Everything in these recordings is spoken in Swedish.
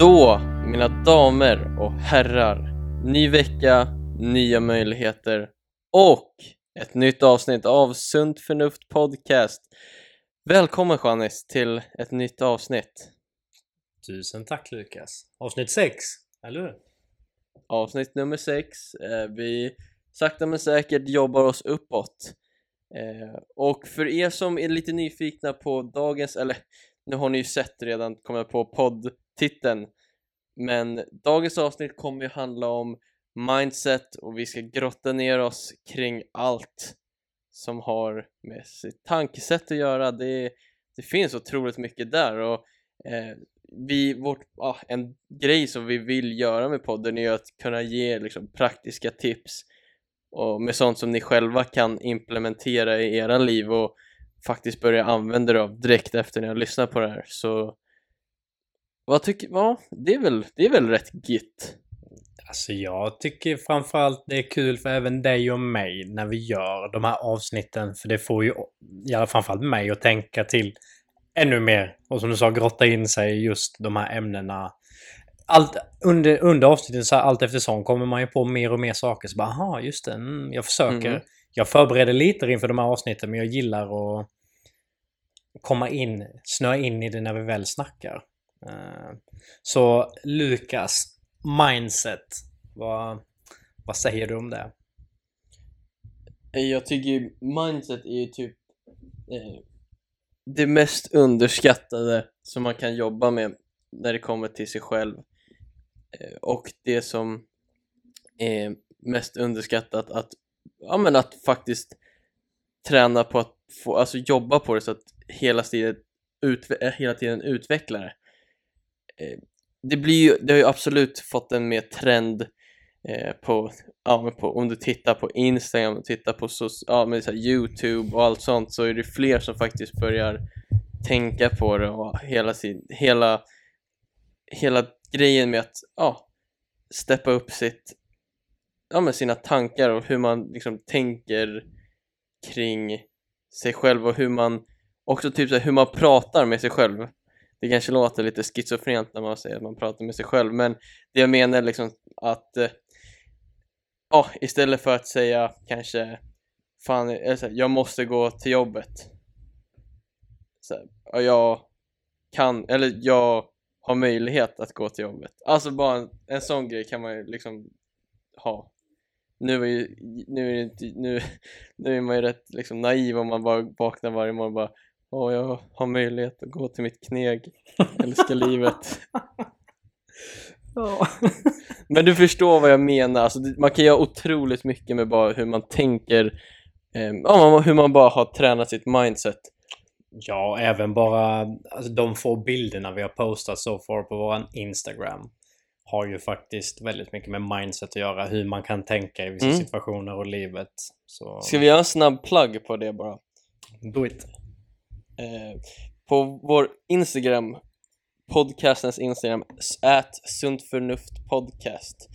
Då, mina damer och herrar, ny vecka, nya möjligheter och ett nytt avsnitt av Sunt Förnuft Podcast. Välkommen Janis till ett nytt avsnitt. Tusen tack Lukas. Avsnitt 6, eller hur? Avsnitt nummer 6. Eh, vi sakta men säkert jobbar oss uppåt. Eh, och för er som är lite nyfikna på dagens, eller nu har ni ju sett redan, kommer jag på titeln. men dagens avsnitt kommer ju handla om mindset och vi ska grotta ner oss kring allt som har med sitt tankesätt att göra. Det, det finns otroligt mycket där och eh, vi, vårt, ah, en grej som vi vill göra med podden är att kunna ge liksom, praktiska tips och med sånt som ni själva kan implementera i era liv och faktiskt börja använda det av direkt efter ni har lyssnat på det här. Så vad tycker, ja, det är väl, det är väl rätt gitt. Alltså jag tycker framförallt det är kul för även dig och mig när vi gör de här avsnitten. För det får ju fall framförallt mig att tänka till ännu mer. Och som du sa, grotta in sig i just de här ämnena. Allt, under, under avsnittet, så här, allt eftersom, kommer man ju på mer och mer saker. Så bara, aha, just det, mm, jag försöker. Mm. Jag förbereder lite inför de här avsnitten, men jag gillar att komma in, snöa in i det när vi väl snackar. Eh, så Lukas, mindset. Vad, vad säger du om det? Jag tycker mindset är ju typ eh, det mest underskattade som man kan jobba med när det kommer till sig själv eh, och det som är mest underskattat att, ja, men att faktiskt träna på att få, alltså jobba på det så att hela tiden, utve hela tiden utveckla det Eh, det blir ju, det har ju absolut fått en mer trend eh, på, ja, på, om du tittar på Instagram och tittar på so ja, men så Youtube och allt sånt så är det fler som faktiskt börjar tänka på det och hela, sin, hela, hela grejen med att ja, steppa upp sitt, ja, med sina tankar och hur man liksom tänker kring sig själv och hur man också typ så här, hur man pratar med sig själv det kanske låter lite schizofrent när man säger att man pratar med sig själv men det jag menar är liksom att eh, ja, istället för att säga kanske fan, eh, här, jag måste gå till jobbet. Så här, jag kan, eller jag har möjlighet att gå till jobbet. Alltså bara en, en sån grej kan man ju liksom ha. Nu är, ju, nu, är det, nu, nu är man ju rätt liksom naiv om man bara vaknar varje morgon och bara och jag har möjlighet att gå till mitt kneg. Älskar livet. Men du förstår vad jag menar, alltså, man kan göra otroligt mycket med bara hur man tänker, eh, hur man bara har tränat sitt mindset. Ja, även bara alltså, de få bilderna vi har postat så far på vår Instagram har ju faktiskt väldigt mycket med mindset att göra, hur man kan tänka i vissa mm. situationer och livet. Så... Ska vi göra en snabb plugg på det bara? Do it! Eh, på vår Instagram, podcastens Instagram, at sunt förnuft podcast.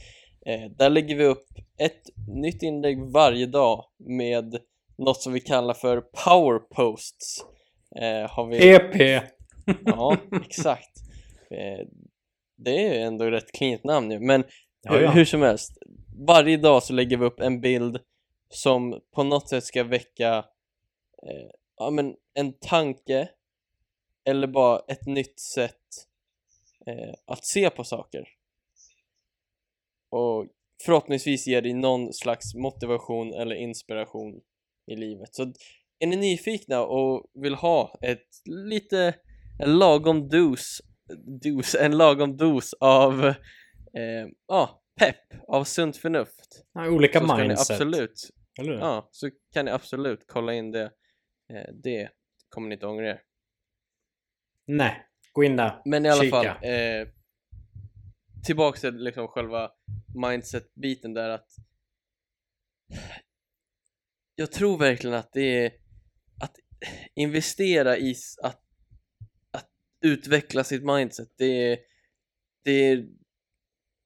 Eh, där lägger vi upp ett nytt inlägg varje dag med något som vi kallar för power posts. Eh, har vi... EP! ja, exakt. Eh, det är ändå ett rätt cleant namn ju, men ja, ja. hur som helst. Varje dag så lägger vi upp en bild som på något sätt ska väcka eh, ja, men en tanke eller bara ett nytt sätt eh, att se på saker. Och förhoppningsvis ger dig någon slags motivation eller inspiration i livet. Så är ni nyfikna och vill ha ett lite en lagom dos, dos en lagom dos av eh, ja, pepp, av sunt förnuft. Ja, olika mindset. Absolut, ja, så kan ni absolut kolla in det det kommer ni inte ångra er. Nej, gå in där. Men i alla Kika. fall, eh, tillbaks till liksom själva mindset-biten där att jag tror verkligen att det är att investera i att, att utveckla sitt mindset det är, det är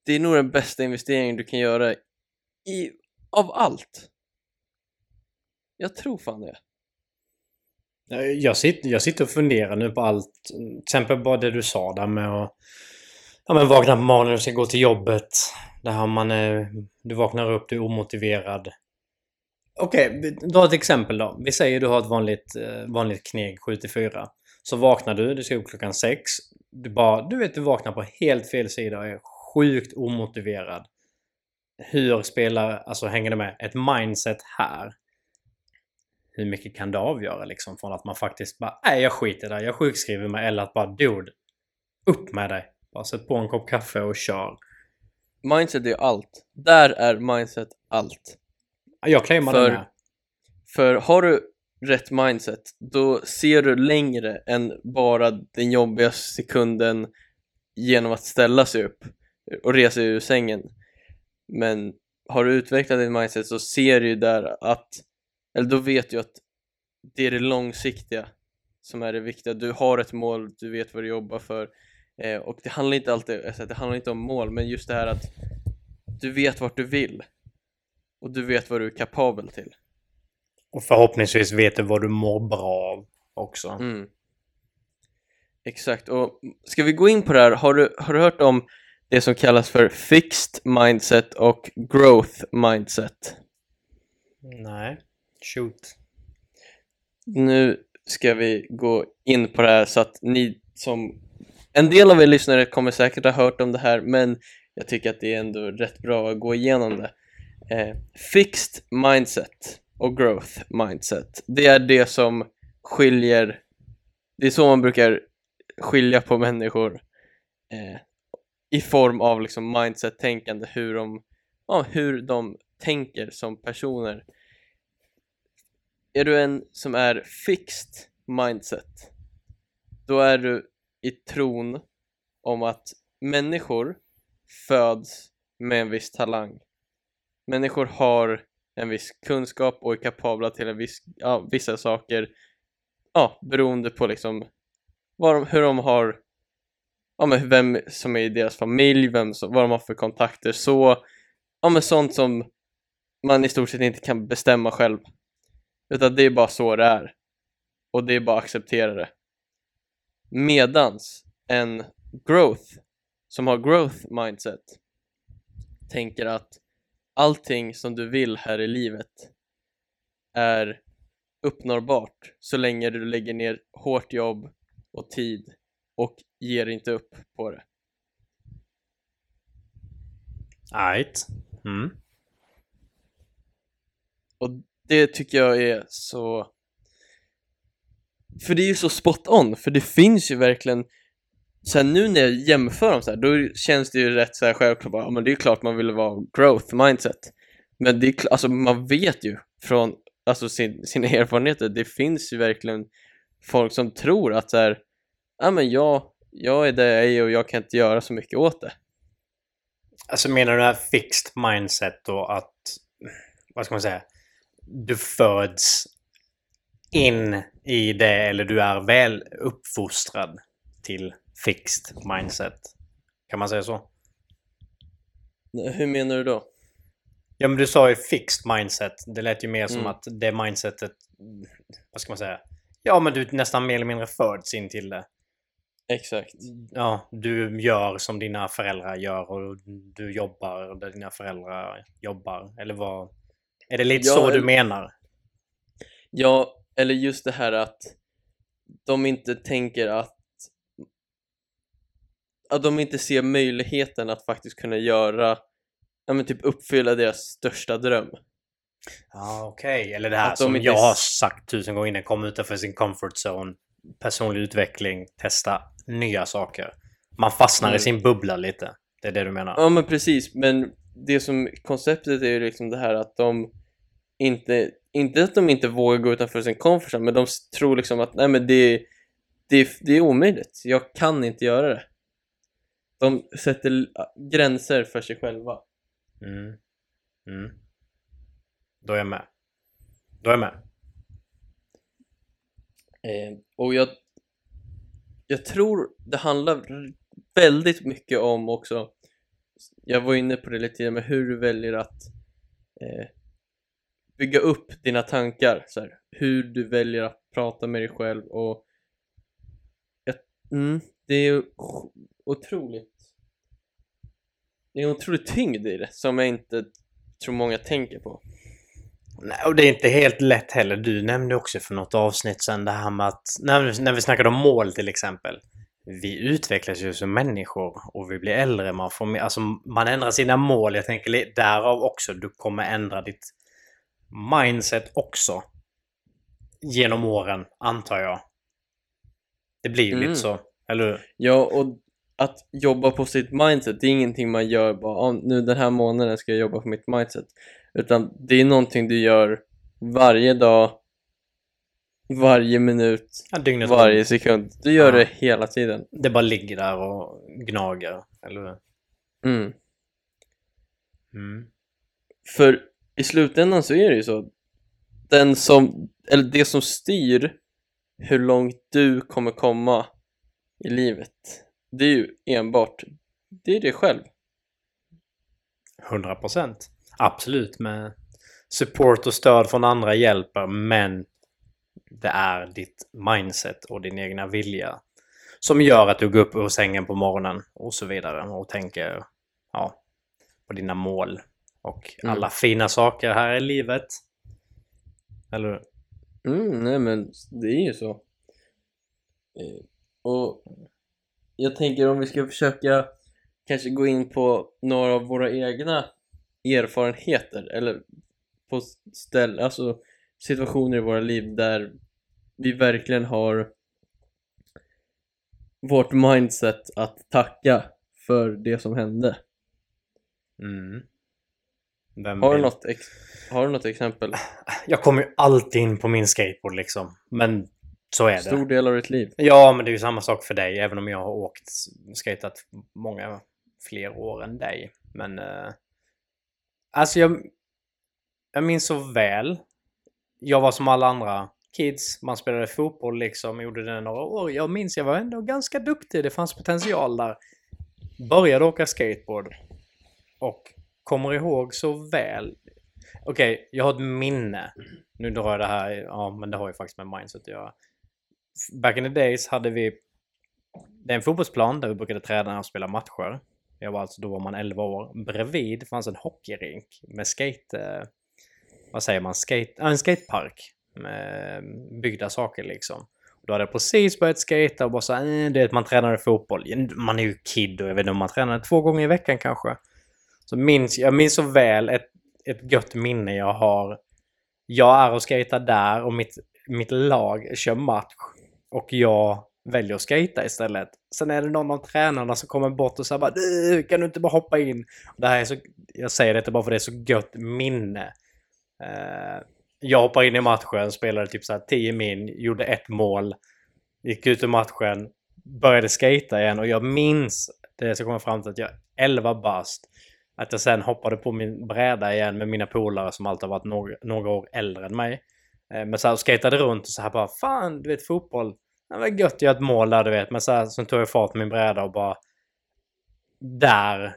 det är nog den bästa investeringen du kan göra i, av allt jag tror fan det Eh, jag sitter, jag sitter och funderar nu på allt. Till exempel bara det du sa där med att Ja men vakna på morgonen och ska gå till jobbet. Där man... är, Du vaknar upp, du är omotiverad. Okej, okay, dra ett exempel då. Vi säger du har ett vanligt, eh, vanligt kneg 7-4. Så vaknar du, du ska upp klockan 6. Du bara, du vet du vaknar på helt fel sida och är sjukt omotiverad. Hur spelar, alltså hänger det med, ett mindset här? Hur mycket kan det avgöra liksom från att man faktiskt bara, nej jag skiter där, jag sjukskriver mig eller att bara, dude, upp med dig. Bara sätt på en kopp kaffe och kör. Mindset är allt. Där är mindset allt. Jag claimar För- det med. För har du rätt mindset, då ser du längre än bara den jobbiga sekunden genom att ställa sig upp och resa ur sängen. Men har du utvecklat ditt mindset så ser du ju där att, eller då vet du att det är det långsiktiga som är det viktiga. Du har ett mål, du vet vad du jobbar för eh, och det handlar inte alltid, alltså, det handlar inte om mål, men just det här att du vet vart du vill och du vet vad du är kapabel till. Och förhoppningsvis vet du vad du mår bra av också. Mm. Exakt, och ska vi gå in på det här, har du, har du hört om det som kallas för fixed mindset och growth mindset? Nej. Shoot. Nu ska vi gå in på det här så att ni som en del av er lyssnare kommer säkert ha hört om det här men jag tycker att det är ändå rätt bra att gå igenom det. Eh, fixed mindset och growth mindset, det är det som skiljer, det är så man brukar skilja på människor eh, i form av liksom mindset-tänkande, hur de, ja, hur de tänker som personer. Är du en som är fixed mindset, då är du i tron om att människor föds med en viss talang. Människor har en viss kunskap och är kapabla till en viss, ja, vissa saker ja, beroende på liksom vad de, hur de har ja, men vem som är i deras familj, vem som, vad de har för kontakter så ja, men sånt som man i stort sett inte kan bestämma själv utan det är bara så det är och det är bara att acceptera det medans en growth som har growth mindset tänker att allting som du vill här i livet är uppnåbart så länge du lägger ner hårt jobb och tid och ger inte upp på det. Right. Mm. Och det tycker jag är så... För det är ju så spot on, för det finns ju verkligen Sen nu när jag jämför dem så här, då känns det ju rätt så här självklart bara, ja men det är ju klart man vill vara growth mindset Men det är alltså man vet ju från alltså sin, sina erfarenheter, det finns ju verkligen folk som tror att så här, ja men jag, jag är det jag är och jag kan inte göra så mycket åt det Alltså menar du det här fixed mindset då att... Vad ska man säga? Du föds in i det eller du är väl uppfostrad till fixed mindset. Kan man säga så? Hur menar du då? Ja men du sa ju fixed mindset. Det lät ju mer som Mm. att det mindsetet... Vad ska man säga? Ja men du nästan mer eller mindre föds in till det. Exakt Ja, du gör som dina föräldrar gör och du jobbar där dina föräldrar jobbar. Eller vad? Är det lite Ja, så du eller- menar? Ja, eller just det här att de inte tänker att att de inte ser möjligheten att faktiskt kunna göra ja men typ uppfylla deras största dröm. Ja, okej. Eller det här Att de som inte jag har sagt tusen gånger innan. Kom utanför sin comfort zone. Personlig utveckling. Testa nya saker. Man fastnar i Mm. sin bubbla lite. Det är det du menar? Ja men precis, men det som konceptet är ju liksom det här att de inte, inte att de inte vågar gå utanför sin comfort zone, men de tror liksom att nej men det, det, det är omöjligt, jag kan inte göra det. De sätter gränser för sig själva. Mm. Mm. Då är jag med. Då är jag med. Eh, och jag, jag tror det handlar väldigt mycket om också, jag var inne på det lite tidigare, med hur du väljer att eh, bygga upp dina tankar, så här, hur du väljer att prata med dig själv och ett, mm, det är ju otroligt det är en otrolig tyngd i det som jag inte tror många tänker på. Nej, och det är inte helt lätt heller. Du nämnde också för något avsnitt sen det här med att när vi, när vi snackade om mål till exempel. Vi utvecklas ju som människor och vi blir äldre. Man, får, mer- alltså, man ändrar sina mål. Jag tänker därav också. Du kommer ändra ditt mindset också. Genom åren, antar jag. Det blir ju Mm. lite så. Eller hur? Ja, och att jobba på sitt mindset, det är ingenting man gör bara "Ah, nu den här månaden ska jag jobba på mitt mindset. Utan det är någonting du gör varje dag, varje minut, Ja, dygnet varje sekund. Du gör Ja. det hela tiden. Det bara ligger där och gnager. Eller hur? Mm. Mm. För i slutändan så är det ju så. Den som, eller det som styr hur långt du kommer komma i livet, det är ju enbart, det är dig själv. 100 procent. Absolut med support och stöd från andra hjälper men det är ditt mindset och din egna vilja som gör att du går upp ur sängen på morgonen och så vidare och tänker ja, på dina mål och Mm. alla fina saker här i livet. Eller hur? Mm, nej men det är ju så. Eh, Och jag tänker om vi ska försöka kanske gå in på några av våra egna erfarenheter eller på ställ, alltså situationer i våra liv där vi verkligen har vårt mindset att tacka för det som hände. Mm. Vem Har du något, har du något exempel? Jag kommer ju alltid in på min skateboard liksom. Men så är det. Stor del av ditt liv? Ja, men det är ju samma sak för dig, även om jag har åkt skatat många fler år än dig. Men... Eh, alltså jag... Jag minns så väl. Jag var som alla andra kids. Man spelade fotboll liksom, gjorde det några år. Jag minns jag var ändå ganska duktig. Det fanns potential där. Började åka skateboard. Och kommer ihåg så väl. Okej, jag har ett minne. Nu drar jag det här, ja men det har ju faktiskt med mindset att göra back in the days hade vi det är en fotbollsplan där vi brukade träna och spela matcher. Jag var alltså, då var man 11 år. Bredvid fanns en hockeyrink med skate... Eh, vad säger man? Skate, en skatepark. Med byggda saker liksom. Då hade jag precis börjat skata och bara så eh, det att man tränade fotboll. Man är ju kid och jag vet inte om man tränade två gånger i veckan kanske. Så minns, jag minns så väl ett, ett gött minne jag har. Jag är och skatar där och mitt, mitt lag kör match. Och jag väljer att skata istället. Sen är det någon av tränarna som kommer bort och säger bara du, kan du inte bara hoppa in? Det här är så, jag säger detta bara för det är så gött minne. Eh, jag hoppar in i matchen, spelade typ så här 10 min, gjorde ett mål, gick ut ur matchen, började skata igen och jag minns det som kommer fram till att jag är 11 bast. Att jag sen hoppade på min bräda igen med mina polare som alltid har varit några, några år äldre än mig. Eh, Men så här skatade runt och så här bara fan, du vet fotboll. Det var gött att göra ett mål där du vet. Men så här sen tog jag fart på min bräda och bara... Där.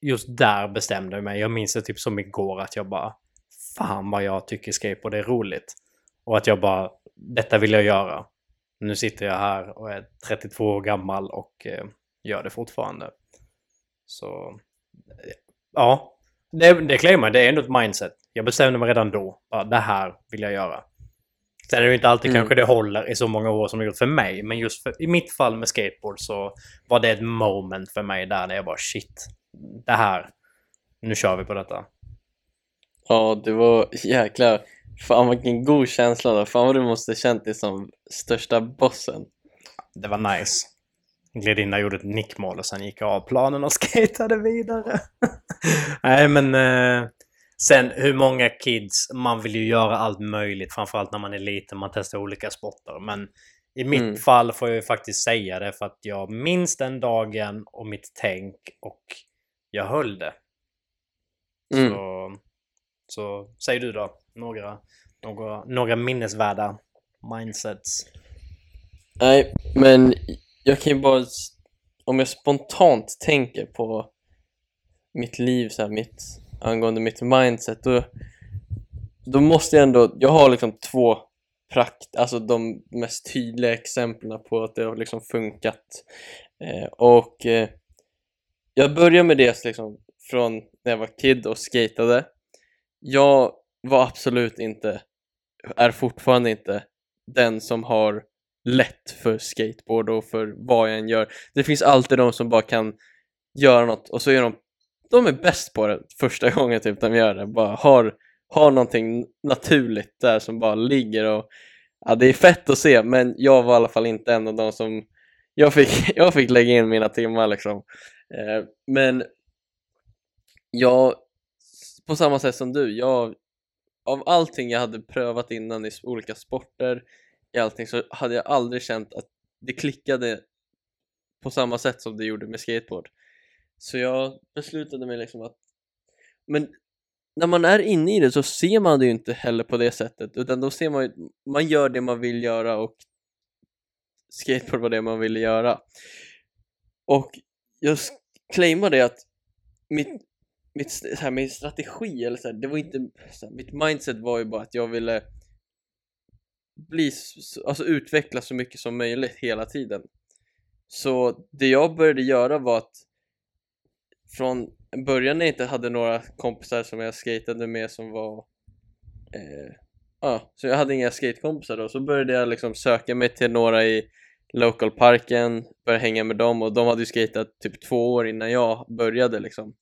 Just där bestämde jag mig. Jag minns det typ som igår att jag bara... Fan vad jag tycker skateboard är roligt. Och att jag bara... Detta vill jag göra. Nu sitter jag här och är 32 år gammal och eh, gör det fortfarande. Så... eh, Ja. Det, det claimar det är ändå ett mindset. Jag bestämde mig redan då. Bara, det här vill jag göra. Sen är det inte alltid Mm. kanske det håller i så många år som det gjort för mig. Men just för, i mitt fall med skateboard så var det ett moment för mig där när jag bara shit. Det här. Nu kör vi på detta. Ja, det var jäkla... Fan vilken god känsla då. Fan vad du måste känt dig som största bossen. Det var nice. Gled in där, gjorde ett nickmål och sen gick jag av planen och skatade vidare. Nej men... Eh, sen hur många kids, man vill ju göra allt möjligt. Framförallt när man är liten, man testar olika sporter. Men i mitt Mm. fall får jag ju faktiskt säga det för att jag minns den dagen och mitt tänk och jag höll det. Mm. Så, så säg du då. Några, några, några minnesvärda mindsets. Nej, men jag kan ju bara... Om jag spontant tänker på mitt liv, så här, mitt, angående mitt mindset, då, då måste jag ändå... Jag har liksom två prakt, alltså de mest tydliga exemplen på att det har liksom funkat. Eh, och eh, jag började med det liksom från när jag var kid och skatade. Jag var absolut inte, är fortfarande inte den som har lätt för skateboard och för vad jag än gör. Det finns alltid de som bara kan göra något och så är de, de är bäst på det första gången typ de gör det. Bara har, har någonting naturligt där som bara ligger och ja, det är fett att se men jag var i alla fall inte en av de som jag fick, jag fick lägga in mina timmar liksom. Eh, men jag, på samma sätt som du, jag, av allting jag hade prövat innan i olika sporter, i allting så hade jag aldrig känt att det klickade på samma sätt som det gjorde med skateboard. Så jag beslutade mig liksom att men när man är inne i det så ser man det ju inte heller på det sättet utan då ser man ju, man gör det man vill göra och skateboard var det man ville göra. Och jag claimar det att mitt, mitt, så här, min strategi, eller så här, det var inte, så här, mitt mindset var ju bara att jag ville bli, alltså utvecklas så mycket som möjligt hela tiden. Så det jag började göra var att från början när jag inte hade några kompisar som jag skatade med som var eh, ja, så jag hade inga skatekompisar då, så började jag liksom söka mig till några i localparken, började hänga med dem och de hade ju skatat typ två år innan jag började liksom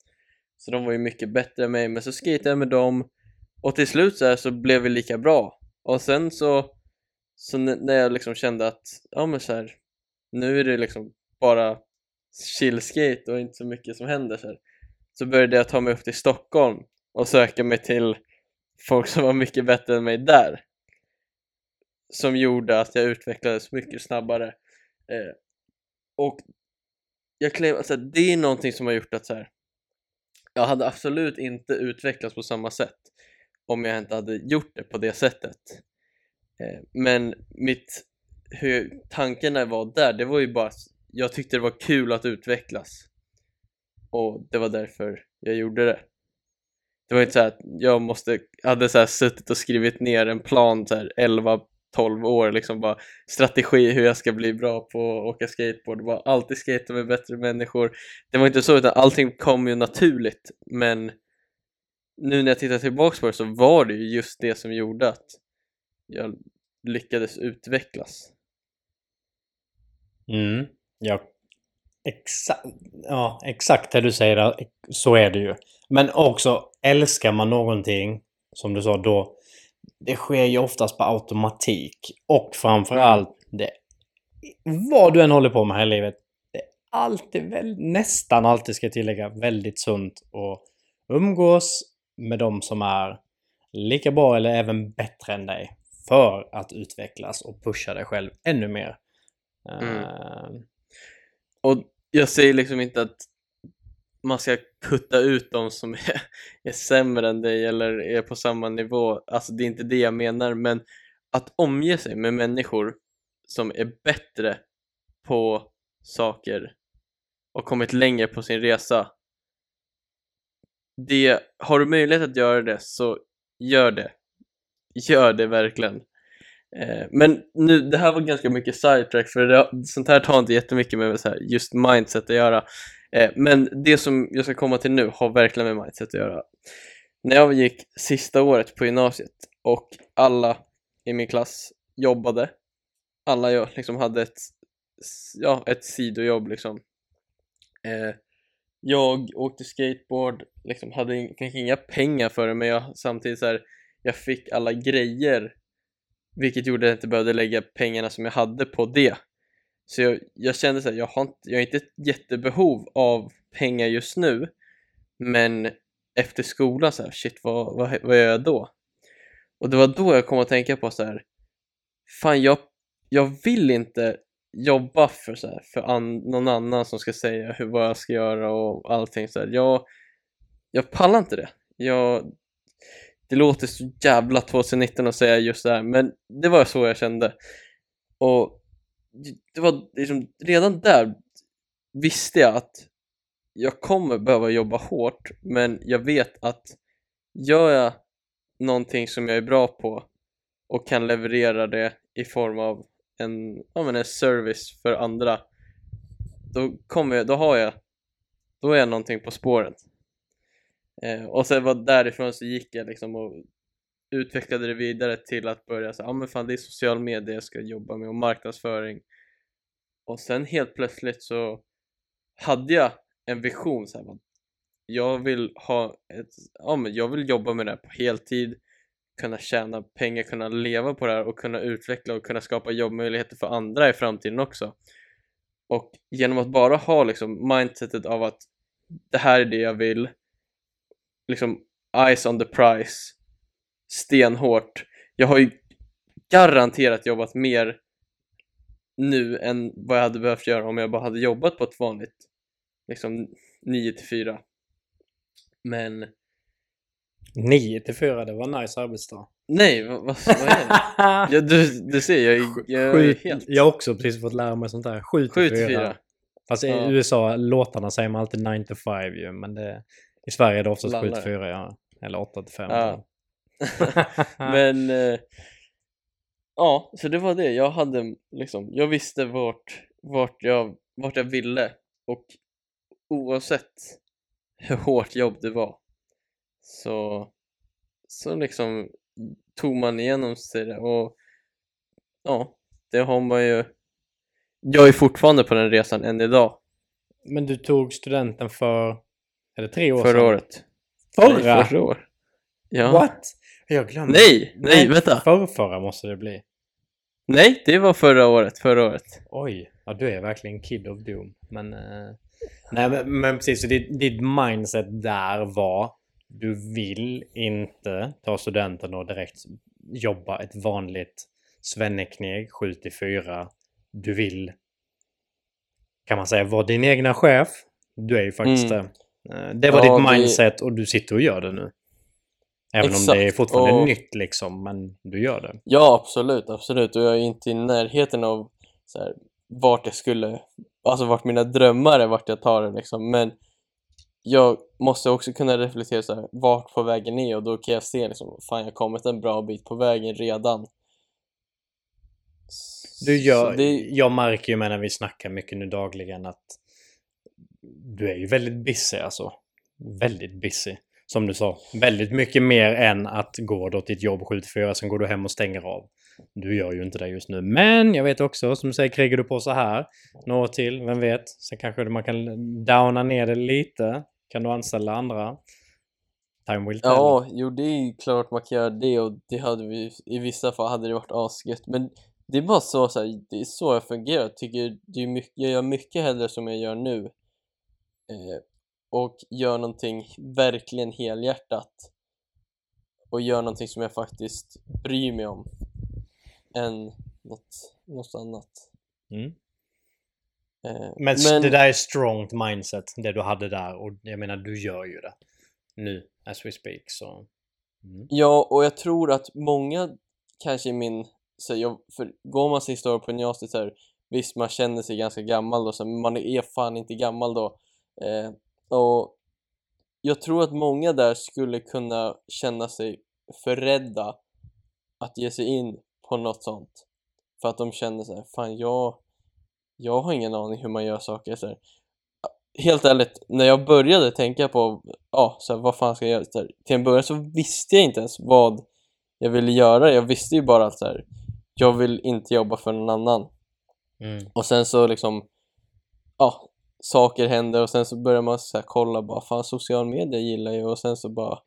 så de var ju mycket bättre än mig, men så skejtade jag med dem. Och till slut så, här, så blev vi lika bra. Och sen så så när jag liksom kände att ja men så här, nu är det liksom bara chillskate och inte så mycket som händer så här, så började jag ta mig upp till Stockholm och söka mig till folk som var mycket bättre än mig där. Som gjorde att jag utvecklades mycket snabbare. Eh, och jag klev, alltså, det är någonting som har gjort att så här, jag hade absolut inte utvecklats på samma sätt om jag inte hade gjort det på det sättet. Eh, men mitt, hur tankarna var där, det var ju bara att jag tyckte det var kul att utvecklas. Och det var därför jag gjorde det. Det var inte så att jag måste, hade så här suttit och skrivit ner en plan så här 11 12 år liksom bara strategi hur jag ska bli bra på att åka skateboard, bara alltid skata med bättre människor. Det var inte så utan allting kom ju naturligt men nu när jag tittar tillbaks på det så var det ju just det som gjorde att jag lyckades utvecklas. Mm, ja, exakt, ja, exakt det du säger, så är det ju. Men också, älskar man någonting, som du sa då, det sker ju oftast på automatik. Och framförallt, det, vad du än håller på med här i livet, det är alltid, väl, nästan alltid ska jag tillägga, väldigt sunt att umgås med de som är lika bra eller även bättre än dig. För att utvecklas och pusha dig själv ännu mer. Mm. Uh... Och jag säger liksom inte att man ska putta ut de som är, är sämre än dig eller är på samma nivå, alltså det är inte det jag menar men att omge sig med människor som är bättre på saker och kommit längre på sin resa. Det, har du möjlighet att göra det så gör det. Gör det verkligen. Eh, men nu, det här var ganska mycket sidetrack för det, sånt här tar inte jättemycket med så här, just mindset att göra. Eh, men det som jag ska komma till nu har verkligen med mindset att göra. När jag gick sista året på gymnasiet och alla i min klass jobbade, alla jag liksom hade ett, ja, ett sidojobb liksom. Eh, jag åkte skateboard, liksom hade, fick inga pengar för det men jag samtidigt så här, jag fick alla grejer vilket gjorde att jag inte behövde lägga pengarna som jag hade på det så jag, jag kände så här, jag har, inte, jag har inte ett jättebehov av pengar just nu men efter skolan så här, shit vad, vad, vad gör jag då? Och det var då jag kom att tänka på så här, fan jag, jag vill inte jobba för, så här, för an, någon annan som ska säga hur, vad jag ska göra och allting så här. Jag, jag pallar inte det. Jag, det låter så jävla 2019 att säga just det här men det var så jag kände. Och det var liksom, redan där visste jag att jag kommer behöva jobba hårt men jag vet att gör jag någonting som jag är bra på och kan leverera det i form av en, ja, men en service för andra då kommer jag, då har jag då är jag någonting på spåret. Eh, och sen var därifrån så gick jag liksom och utvecklade det vidare till att börja säga, ja ah, men fan det är social media jag ska jobba med och marknadsföring. Och sen helt plötsligt så hade jag en vision så här, jag vill ha ett, ja men jag vill jobba med det här på heltid, kunna tjäna pengar, kunna leva på det här och kunna utveckla och kunna skapa jobbmöjligheter för andra i framtiden också. Och genom att bara ha liksom mindsetet av att det här är det jag vill, liksom eyes on the prize, stenhårt. Jag har ju garanterat jobbat mer nu än vad jag hade behövt göra om jag bara hade jobbat på ett vanligt liksom 9 till 4. Men 9 till 4, det var nice arbetsdag. Nej, vad, vad, vad är det? ja, du, du ser, jag, jag Sju, är helt... Jag har också precis fått lära mig sånt här. 7 7 till till 4. 4. Fast i Ja. USA, låtarna säger man alltid 9 to 5 ju. Men det, i Sverige är det oftast 7 till Lallar. 4, ja. Eller 8 till 5. Ja. Men eh, ja, så det var det. Jag hade liksom, jag visste vart, vart, jag, vart jag ville och oavsett hur hårt jobb det var så, så liksom tog man igenom sig det och ja, det har man ju jag är fortfarande på den resan än idag, Men du tog studenten för, är det tre år förra sedan? året. Förra? Nej, förra år. Ja. What? Jag glömde. Nej, nej, vänta. Förr, förra måste det bli. Nej, det var förra året, förra året. Oj, ja, du är verkligen kid of doom. Men, eh, nej, men, men precis, så ditt, ditt mindset där var du vill inte ta studenten och direkt jobba ett vanligt svennekneg 7 till 4. Du vill, kan man säga, vara din egna chef. Du är ju faktiskt Mm. det. Eh, Det var Ja, ditt det- mindset och du sitter och gör det nu. Även om det är Exakt, fortfarande och- nytt liksom, men du gör det. Ja, absolut, absolut. Och jag är inte i närheten av så här, vart jag skulle, alltså vart mina drömmar är, vart jag tar det liksom. Men jag måste också kunna reflektera så här, vart på vägen är och då kan jag se liksom, fan jag har kommit en bra bit på vägen redan. Du Så det, Jag märker ju med när vi snackar mycket nu dagligen att du är ju väldigt busy alltså. Väldigt busy. Som du sa. Väldigt mycket mer än att gå då till ett jobb 7-4 sen går du hem och stänger av. Du gör ju inte det just nu. Men jag vet också, som du säger, krigar du på så här några till, vem vet? Sen kanske man kan downa ner det lite. Kan du anställa andra? Time will tell. ja, jo det är klart man kan göra det och det hade vi, i vissa fall hade det varit asgött. Men det är bara så, så här, det är så jag fungerar. Jag tycker det är mycket, jag gör mycket hellre som jag gör nu. Eh, och gör någonting verkligen helhjärtat och gör någonting som jag faktiskt bryr mig om än något, något annat. Mm. Eh, Men, det där är strongt mindset, det du hade där. Och jag menar, du gör ju det. Nu, as we speak. Så... Mm. Ja, och jag tror att många kanske i min, så jag, för går man sista året på gymnasiet så här, visst man känner sig ganska gammal då, så men man är fan inte gammal då. Eh, och jag tror att många där skulle kunna känna sig för rädda att ge sig in på något sånt. För att de känner så här, fan jag, jag har ingen aning hur man gör saker så här. Helt ärligt, när jag började tänka på, ja, så här, vad fan ska jag göra? Så här, till en början så visste jag inte ens vad jag ville göra. Jag visste ju bara att så här, jag vill inte jobba för någon annan. Mm. Och sen så liksom, ja, saker händer och sen så börjar man så kolla bara, fan social media gillar jag och sen så bara,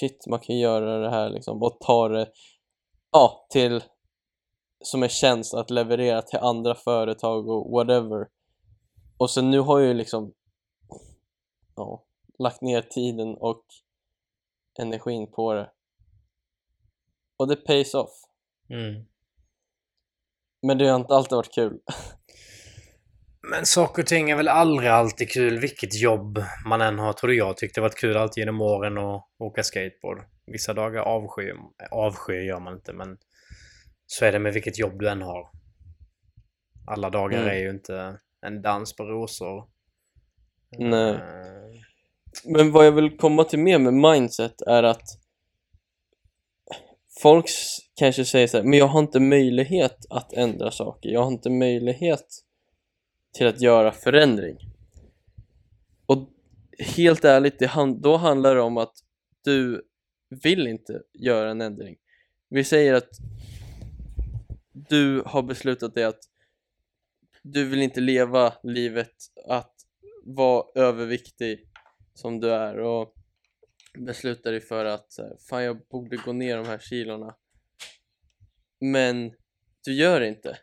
shit, man kan göra det här liksom och ta det, ja, till som en tjänst att leverera till andra företag och whatever. Och sen nu har jag ju liksom, ja, lagt ner tiden och energin på det. Och det pays off. Mm. Men det har inte alltid varit kul. Men saker och ting är väl aldrig alltid kul, vilket jobb man än har. Tror jag tyckte det varit kul alltid genom åren att åka skateboard. Vissa dagar avskyr, avskyr gör man inte, men så är det med vilket jobb du än har. Alla dagar Mm. är ju inte en dans på rosor. Nej. Eh, Men vad jag vill komma till mer med mindset är att folk kanske säger så här, men jag har inte möjlighet att ändra saker, jag har inte möjlighet till att göra förändring. Och helt ärligt, det då handlar det om att du vill inte göra en ändring. Vi säger att du har beslutat dig att du vill inte leva livet att vara överviktig som du är och beslutar dig för att eh, fan jag borde gå ner de här kilorna men du gör det inte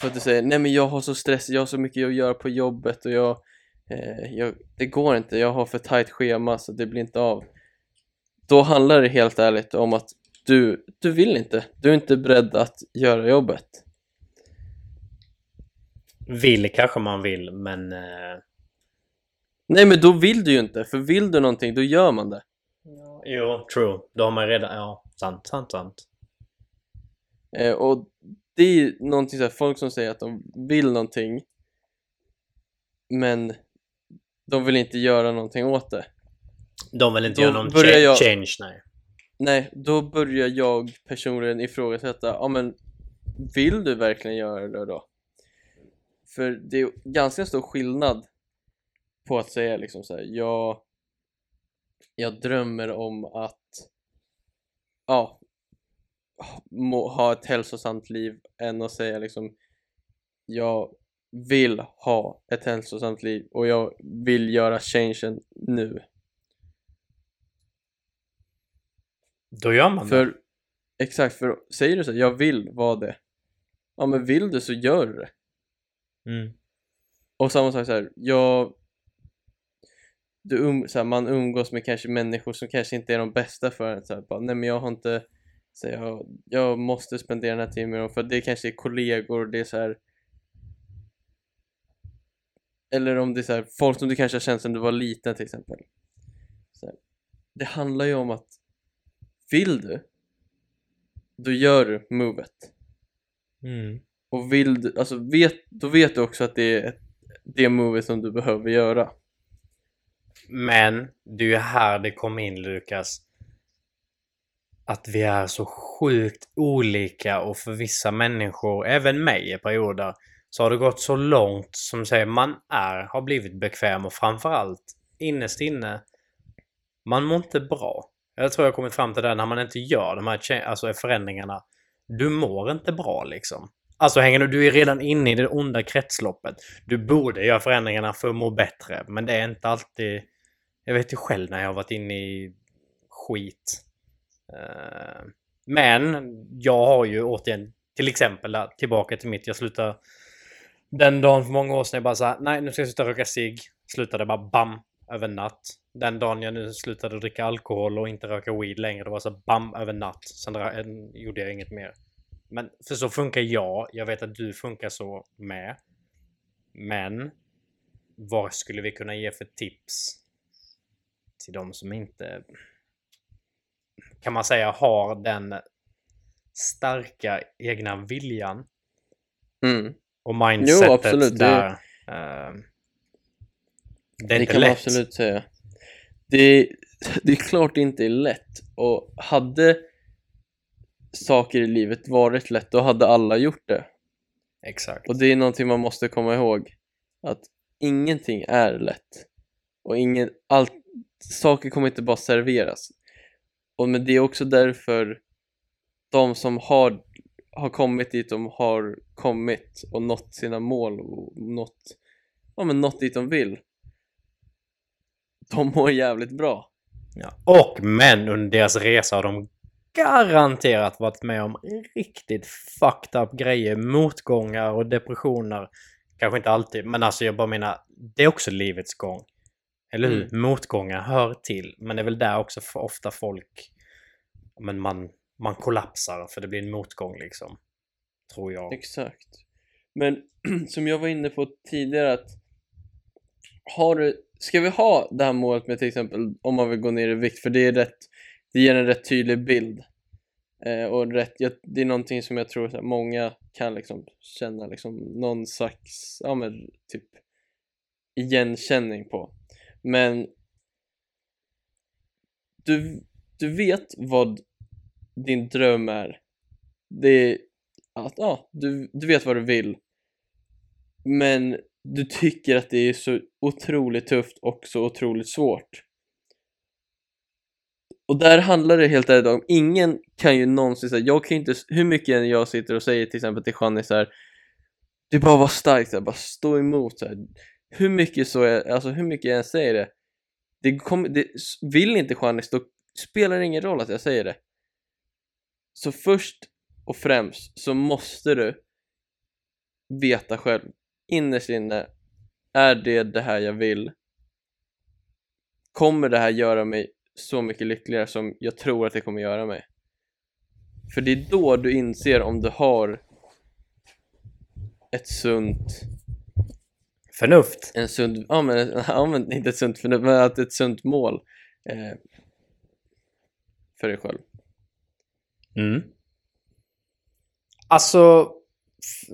för att du säger nej men jag har så stress, jag har så mycket att göra på jobbet och jag, eh, jag det går inte, jag har för tajt schema så det blir inte av då handlar det helt ärligt om att du, du vill inte, du är inte beredd att göra jobbet Vill kanske man vill, men... Eh... Nej men då vill du ju inte, för vill du någonting då gör man det Jo, true. Då har man redan... Ja, sant, sant, sant. eh, och det är ju någonting såhär, folk som säger att de vill någonting men de vill inte göra någonting åt det De vill inte Då göra någon börjar cha- jag- change, nej. Nej, då börjar jag personligen ifrågasätta, ja men vill du verkligen göra det då? För det är ganska stor skillnad på att säga liksom så här, jag, jag drömmer om att ja, må, ha ett hälsosamt liv än att säga liksom jag vill ha ett hälsosamt liv och jag vill göra changen nu. Då gör man det. För, exakt, för säger du så här, jag vill vara det Ja men vill du så gör du det Mm. Och samma sak så här, jag du um, så här, man umgås med kanske människor som kanske inte är de bästa för en så här, bara, nej men jag har inte så jag, jag måste spendera den här tiden med dem för det kanske är kollegor, det är så här eller om det är så här, folk som du kanske har känt sedan du var liten till exempel här, det handlar ju om att vill du då gör du movet Mm. och vill du, alltså vet, då vet du också att det är ett, det movet som du behöver göra Men det är ju här det kom in Lukas. Att vi är så sjukt olika och för vissa människor, även mig i perioder, så har det gått så långt som säger man är, har blivit bekväm och framförallt innerst inne, man mår inte bra. Jag tror jag har kommit fram till det när man inte gör de här alltså förändringarna. Du mår inte bra liksom. Alltså hänger du, du är redan inne i det onda kretsloppet. Du borde göra förändringarna för att må bättre, men det är inte alltid... Jag vet ju själv när jag har varit inne i skit. Eh, men jag har ju återigen, till exempel tillbaka till mitt, jag slutade den dagen för många år sedan, jag bara såhär, nej nu ska jag sluta röka cigg. Slutade bara bam, över natt. Den dagen jag nu slutade dricka alkohol och inte röka weed längre, det var så bam, över natt. Sen en- gjorde jag inget mer. Men för så funkar jag. Jag vet att du funkar så med. Men vad skulle vi kunna ge för tips till de som inte kan man säga har den starka egna viljan mm. och mindsetet absolut, det- där. eh, det är Det inte kan man lätt. absolut säga. Det, det är klart det inte är lätt och hade saker i livet varit lätt då hade alla gjort det. Exakt. Och det är någonting man måste komma ihåg att ingenting är lätt och ingen, allt, saker kommer inte bara serveras. Och men det är också därför de som har, har kommit dit de har kommit och nått sina mål och nått, ja, men nått dit de vill de mår jävligt bra. Ja. Och men under deras resa har de garanterat varit med om riktigt fucked up grejer. Motgångar och depressioner. Kanske inte alltid, men alltså jag bara menar, det är också livets gång. Eller hur? Mm. Motgångar hör till. Men det är väl där också ofta folk, men man, man kollapsar för det blir en motgång liksom. Tror jag. Exakt. Men som jag var inne på tidigare att har du, ska vi ha det här målet med till exempel om man vill gå ner i vikt för det är rätt, det ger en rätt tydlig bild eh, och rätt, jag, det är någonting som jag tror att många kan liksom känna liksom någon slags, ja men typ igenkänning på men du, du vet vad din dröm är det är att ja, du, du vet vad du vill men du tycker att det är så otroligt tufft och så otroligt svårt. Och där handlar det helt ärligt om, ingen kan ju någonsin säga, jag kan ju inte, hur mycket än jag sitter och säger till exempel till Shani så här, det är bara att vara stark, så här, bara stå emot så här. Hur mycket så är, alltså hur mycket jag än säger det, det, kom, det vill inte Janis, då spelar det ingen roll att jag säger det. Så först och främst så måste du veta själv, innerst inne, är det det här jag vill? Kommer det här göra mig så mycket lyckligare som jag tror att det kommer göra mig? För det är då du inser om du har ett sunt Förnuft. en sund, ja men, ja men inte ett sunt förnuft, men att ett sunt mål eh, för dig själv. Mm. Alltså,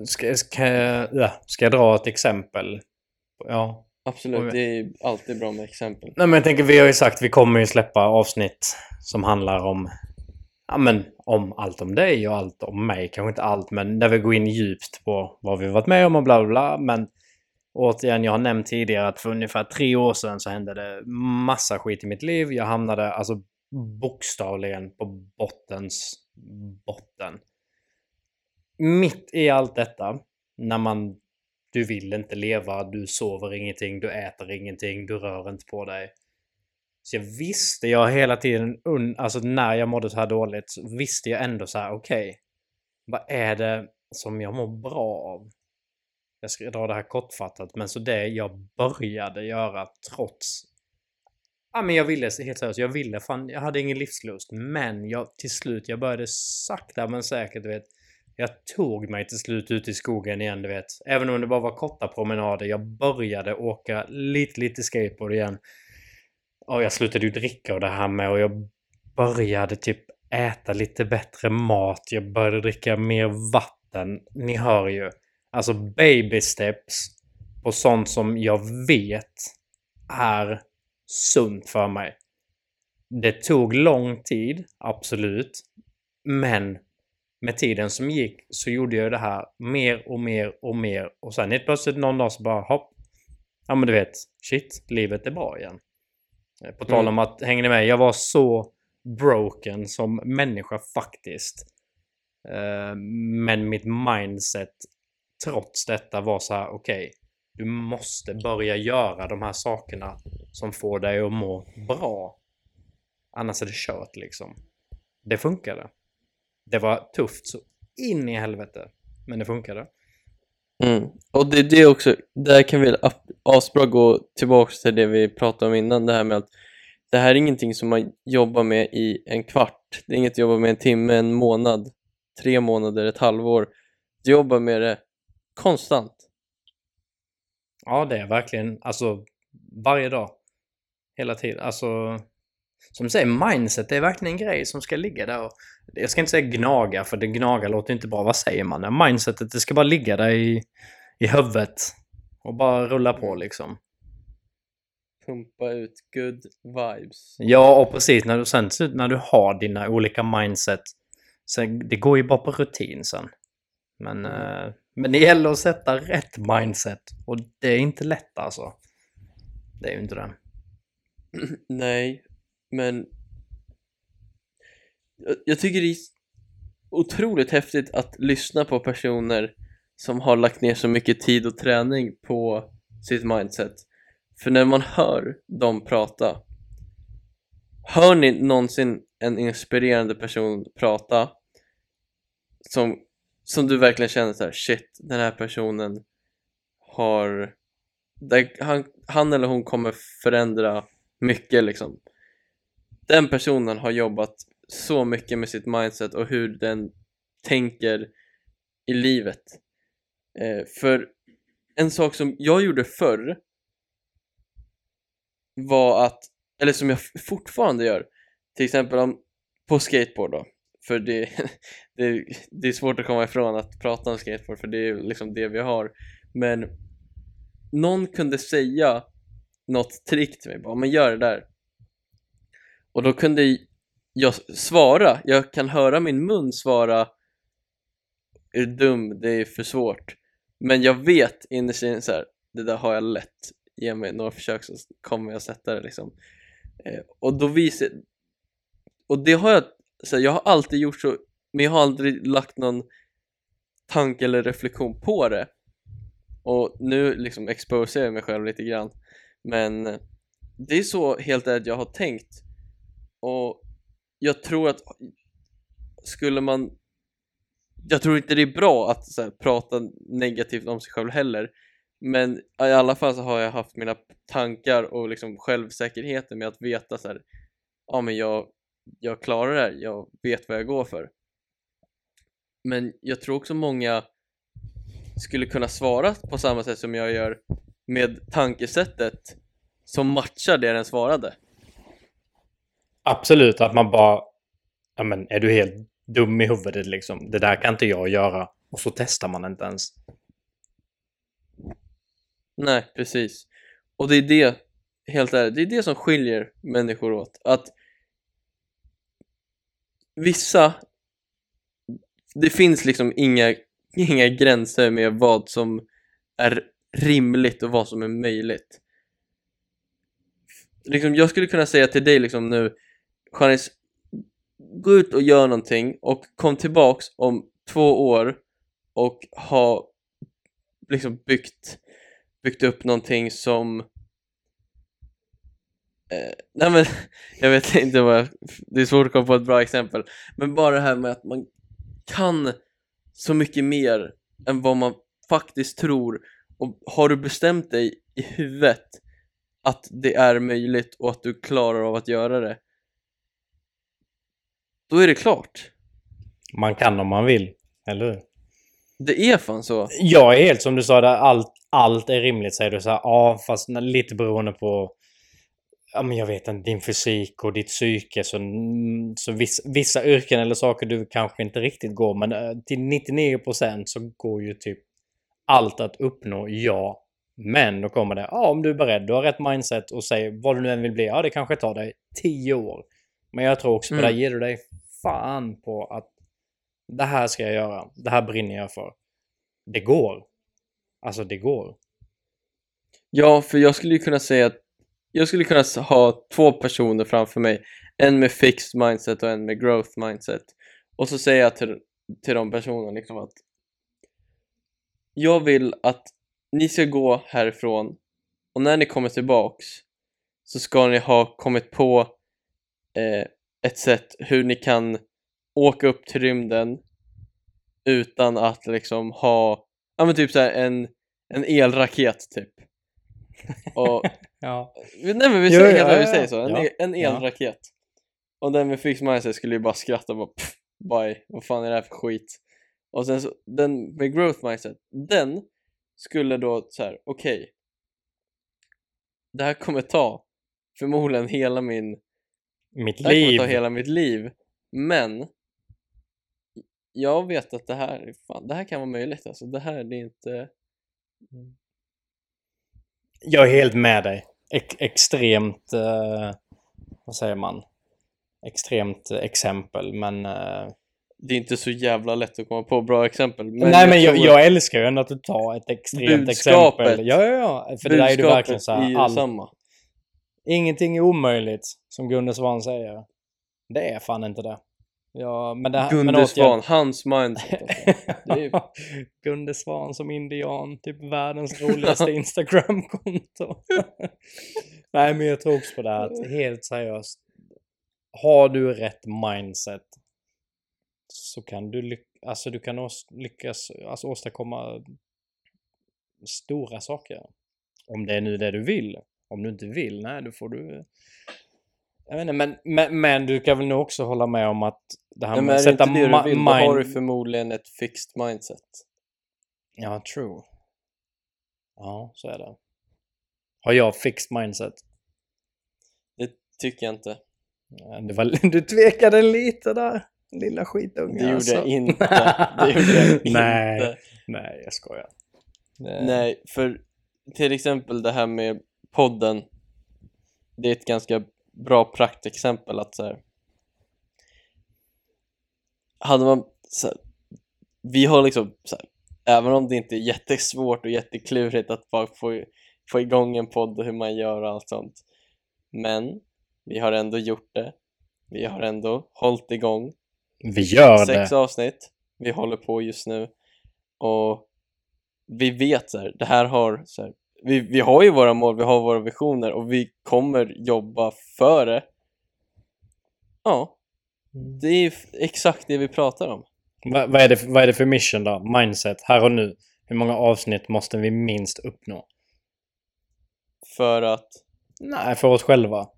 ska, ska, ja, ska jag dra ett exempel? Ja. Absolut, det är alltid bra med exempel. Nej men jag tänker, vi har ju sagt vi kommer ju släppa avsnitt som handlar om Ja men om allt om dig och allt om mig. Kanske inte allt men där vi går in djupt på vad vi varit med om och bla bla bla. Men återigen, jag har nämnt tidigare att för ungefär tre år sedan så hände det massa skit i mitt liv. Jag hamnade alltså bokstavligen på bottens botten. Mitt i allt detta, när man du vill inte leva, du sover ingenting, du äter ingenting, du rör inte på dig. Så jag visste jag hela tiden, alltså när jag mådde så här dåligt, så visste jag ändå så här, okej. vad är det som jag mår bra av? Jag ska dra det här kortfattat, men så det jag började göra trots... Ja men jag ville, helt seriöst, jag ville fan, jag hade ingen livslust. Men jag, till slut, jag började sakta men säkert, du vet. Jag tog mig till slut ut i skogen igen, du vet. Även om det bara var korta promenader. Jag började åka lite, lite skateboard igen. Och jag slutade ju dricka och det här med och jag började typ äta lite bättre mat. Jag började dricka mer vatten. Ni hör ju. Alltså baby steps på sånt som jag vet är sunt för mig. Det tog lång tid, absolut. Men med tiden som gick så gjorde jag det här mer och mer och mer. Och sen helt plötsligt någon dag så bara hopp. Ja men du vet, shit, livet är bra igen. Eh, På tal Mm. om att, hänger ni med? Jag var så broken som människa faktiskt. Eh, Men mitt mindset trots detta var så här, okej. du måste börja göra de här sakerna som får dig att må bra. Annars är det kört liksom. Det funkade. Det var tufft så in i helvete. Men det funkade. Mm. Och det är det också, där kan vi asbra gå tillbaka till det vi pratade om innan, det här med att det här är ingenting som man jobbar med i en kvart, det är inget att jobba med en timme, en månad, tre månader, ett halvår. Du jobbar med det konstant. Ja, det är verkligen, alltså varje dag. Hela tiden. Alltså, som du säger, mindset det är verkligen en grej som ska ligga där. Och, jag ska inte säga gnaga, för det gnaga låter inte bra. Vad säger man? Mindsetet, det ska bara ligga där i, i huvudet. Och bara rulla på liksom. Pumpa ut good vibes. Ja, och precis. När du, sen när du har dina olika mindset. Sen, det går ju bara på rutin sen. Men, eh, men det gäller att sätta rätt mindset. Och det är inte lätt alltså. Det är ju inte det. Nej, men jag, tycker det är otroligt häftigt att lyssna på personer som har lagt ner så mycket tid och träning på sitt mindset. För när man hör dem prata, hör ni någonsin en inspirerande person prata som, som du verkligen känner så här: shit, den här personen har där han, han eller hon kommer förändra mycket liksom. Den personen har jobbat så mycket med sitt mindset och hur den tänker i livet. Eh, för en sak som jag gjorde förr var att, eller som jag fortfarande gör, till exempel om, på skateboard då, för det, det, det är svårt att komma ifrån att prata om skateboard för det är liksom det vi har, men någon kunde säga något trick till mig, bara men gör det där. Och då kunde jag svara, jag kan höra min mun svara är du dum, det är för svårt. Men jag vet innerst inne så här, det där har jag lätt, ge mig några försök så kommer jag sätta det liksom. Eh, och då visar och det har jag, så här, jag har alltid gjort så men jag har aldrig lagt någon tanke eller reflektion på det. Och nu liksom exposerar jag mig själv lite grann. Men det är så helt ärligt jag har tänkt. Och jag tror att skulle man jag tror inte det är bra att så här, prata negativt om sig själv heller. Men i alla fall så har jag haft mina tankar och liksom självsäkerheten med att veta så här, ja men jag, jag klarar det här, jag vet vad jag går för men jag tror också många skulle kunna svara på samma sätt som jag gör med tankesättet som matchar det den svarade Absolut, att man bara... Ja men är du helt dum i huvudet liksom? Det där kan inte jag göra. Och så testar man inte ens. Nej, precis. Och det är det, helt ärligt, det är det som skiljer människor åt. Att vissa, det finns liksom inga, inga gränser med vad som är rimligt och vad som är möjligt. Liksom, jag skulle kunna säga till dig liksom nu, Janice, gå ut och gör någonting och kom tillbaks om två år och ha liksom byggt byggt upp någonting som nej men jag vet inte vad jag, det är svårt att komma på ett bra exempel. Men bara det här med att man kan så mycket mer än vad man faktiskt tror. Och har du bestämt dig i huvudet att det är möjligt och att du klarar av att göra det då är det klart. Man kan om man vill, eller hur? det är fan så. Jag är helt som du sa, där allt, allt är rimligt säger du så här, ja fast lite beroende på Ja men jag vet inte, din fysik och ditt psyke så, så vissa, vissa yrken eller saker du kanske inte riktigt går men eh, till 99% så går ju typ allt att uppnå, ja. Men då kommer det, ja om du är beredd, du har rätt mindset och säger vad du nu än vill bli, ja det kanske tar dig 10 år. Men jag tror också på Mm. det, ger du dig fan på att det här ska jag göra, det här brinner jag för. Det går. Alltså det går. Ja, för jag skulle ju kunna säga att jag skulle kunna ha två personer framför mig. En med fixed mindset och en med growth mindset. Och så säger jag till, till de personerna liksom att jag vill att ni ska gå härifrån och när ni kommer tillbaks så ska ni ha kommit på eh, ett sätt hur ni kan åka upp till rymden utan att liksom ha, ja men typ såhär en, en elraket typ. Och Ja. Nej men vi Jo, säger, ja, ja, vi säger så, en, ja. e- en Ja. elraket Och den med fixed mindset skulle ju bara skratta och bara pff, bye, vad fan är det här för skit? Och sen så, den med growth mindset, den skulle då så här: okej Det här kommer ta förmodligen hela min, Mitt det här kommer liv. ta hela mitt liv Men jag vet att det här, fan, det här kan vara möjligt alltså, det här det är inte Jag är helt med dig. Ex- extremt... eh, vad säger man? Extremt exempel, men... eh, Det är inte så jävla lätt att komma på bra exempel men nej, men jag, jag älskar ju ändå att du tar ett extremt Budskapet. exempel. Ja, ja, ja. För det där är du verkligen så är här... All, samma ingenting är omöjligt, som Gunde Svan säger. Det är fan inte det. Ja, men det men Gunde återigen- Svan, hans mindset alltså. Gunde Svan som indian, typ världens roligaste Instagram-konto. Nej, men jag tror också på det här att helt seriöst. Har du rätt mindset så kan du, lyck alltså, du kan lyckas alltså, åstadkomma stora saker. Om det är nu det du vill. Om du inte vill, nej, då får du... Jag vet inte, men, men, men du kan väl nog också hålla med om att det här Nej, med är att det sätta inte det ma- du vill, då har du mind- förmodligen ett fixed mindset Ja, true. Ja, så är det. Har jag fixed mindset? Det tycker jag inte Ja, Det var, du tvekade lite där, lilla skitunge. Det gjorde alltså. jag inte Det gjorde jag inte Nej, nej, jag skojar. Det- Nej, för till exempel det här med podden Det är ett ganska bra praktexempel att så här, Hade man så här, Vi har liksom så här, även om det inte är jättesvårt och jätteklurigt att bara få, få igång en podd och hur man gör och allt sånt. Men vi har ändå gjort det. Vi har ändå hållit igång. Vi gör Sex det. avsnitt vi håller på just nu och vi vet så här, det här har så här, vi, vi har ju våra mål, vi har våra visioner och vi kommer jobba för det. Ja, det är exakt det vi pratar om. Va, vad, är det, vad är det för mission då? Mindset, här och nu. Hur många avsnitt måste vi minst uppnå? För att, Nej, för oss själva.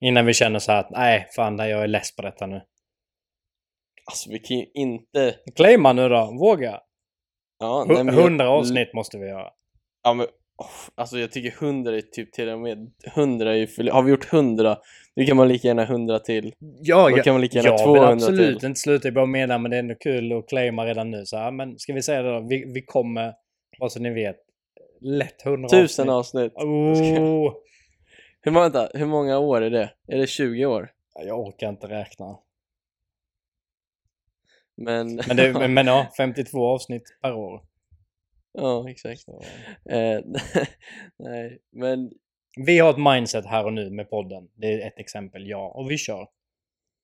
Innan vi känner så här att nej, fan, jag är less på detta nu. alltså vi kan ju inte... Claima nu då, våga! Ja, nej, Hu- men jag- Hundra avsnitt måste vi göra. Ja men, oh, alltså jag tycker 100 är typ till och med 100 är ju för, Har vi gjort 100, då kan man lika gärna 100 till. Ja, Då kan man lika gärna jag 200 vill absolut till. inte sluta. Jag bara menar, men det är ändå kul att claima redan nu. Så här, men ska vi säga det då? Vi, vi kommer, bara så ni vet, lätt 100 Tusen avsnitt. Oh, Hur, många- vänta, hur många år är det? Är det 20 år? jag orkar inte räkna. Men, Men, det, men, men ja, 52 avsnitt per år. Ja exakt. Eh, nej, men Vi har ett mindset här och nu med podden. Det är ett exempel, ja. Och vi kör.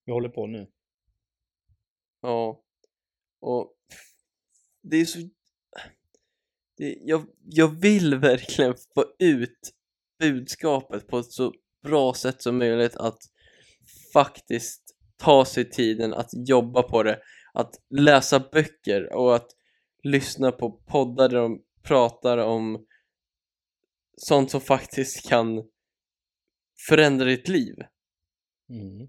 Vi håller på nu. ja. Och det är så... Det, jag, jag vill verkligen få ut budskapet på ett så bra sätt som möjligt att faktiskt ta sig tiden att jobba på det, att läsa böcker och att lyssna på poddar där de pratar om sånt som faktiskt kan förändra ditt liv. Mm.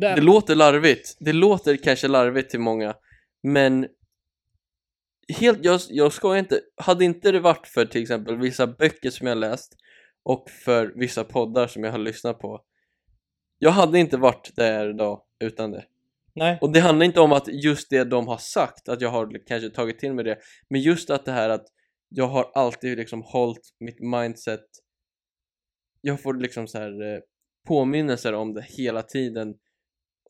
Där... Det låter larvigt, det låter kanske larvigt till många, men helt, jag, jag ska inte, hade inte det varit för till exempel vissa böcker som jag läst och för vissa poddar som jag har lyssnat på, jag hade inte varit där idag utan det. Nej. Och det handlar inte om att just det de har sagt, att jag har kanske tagit till mig det, men just att det här att jag har alltid liksom hållit mitt mindset, jag får liksom så här eh, påminnelser om det hela tiden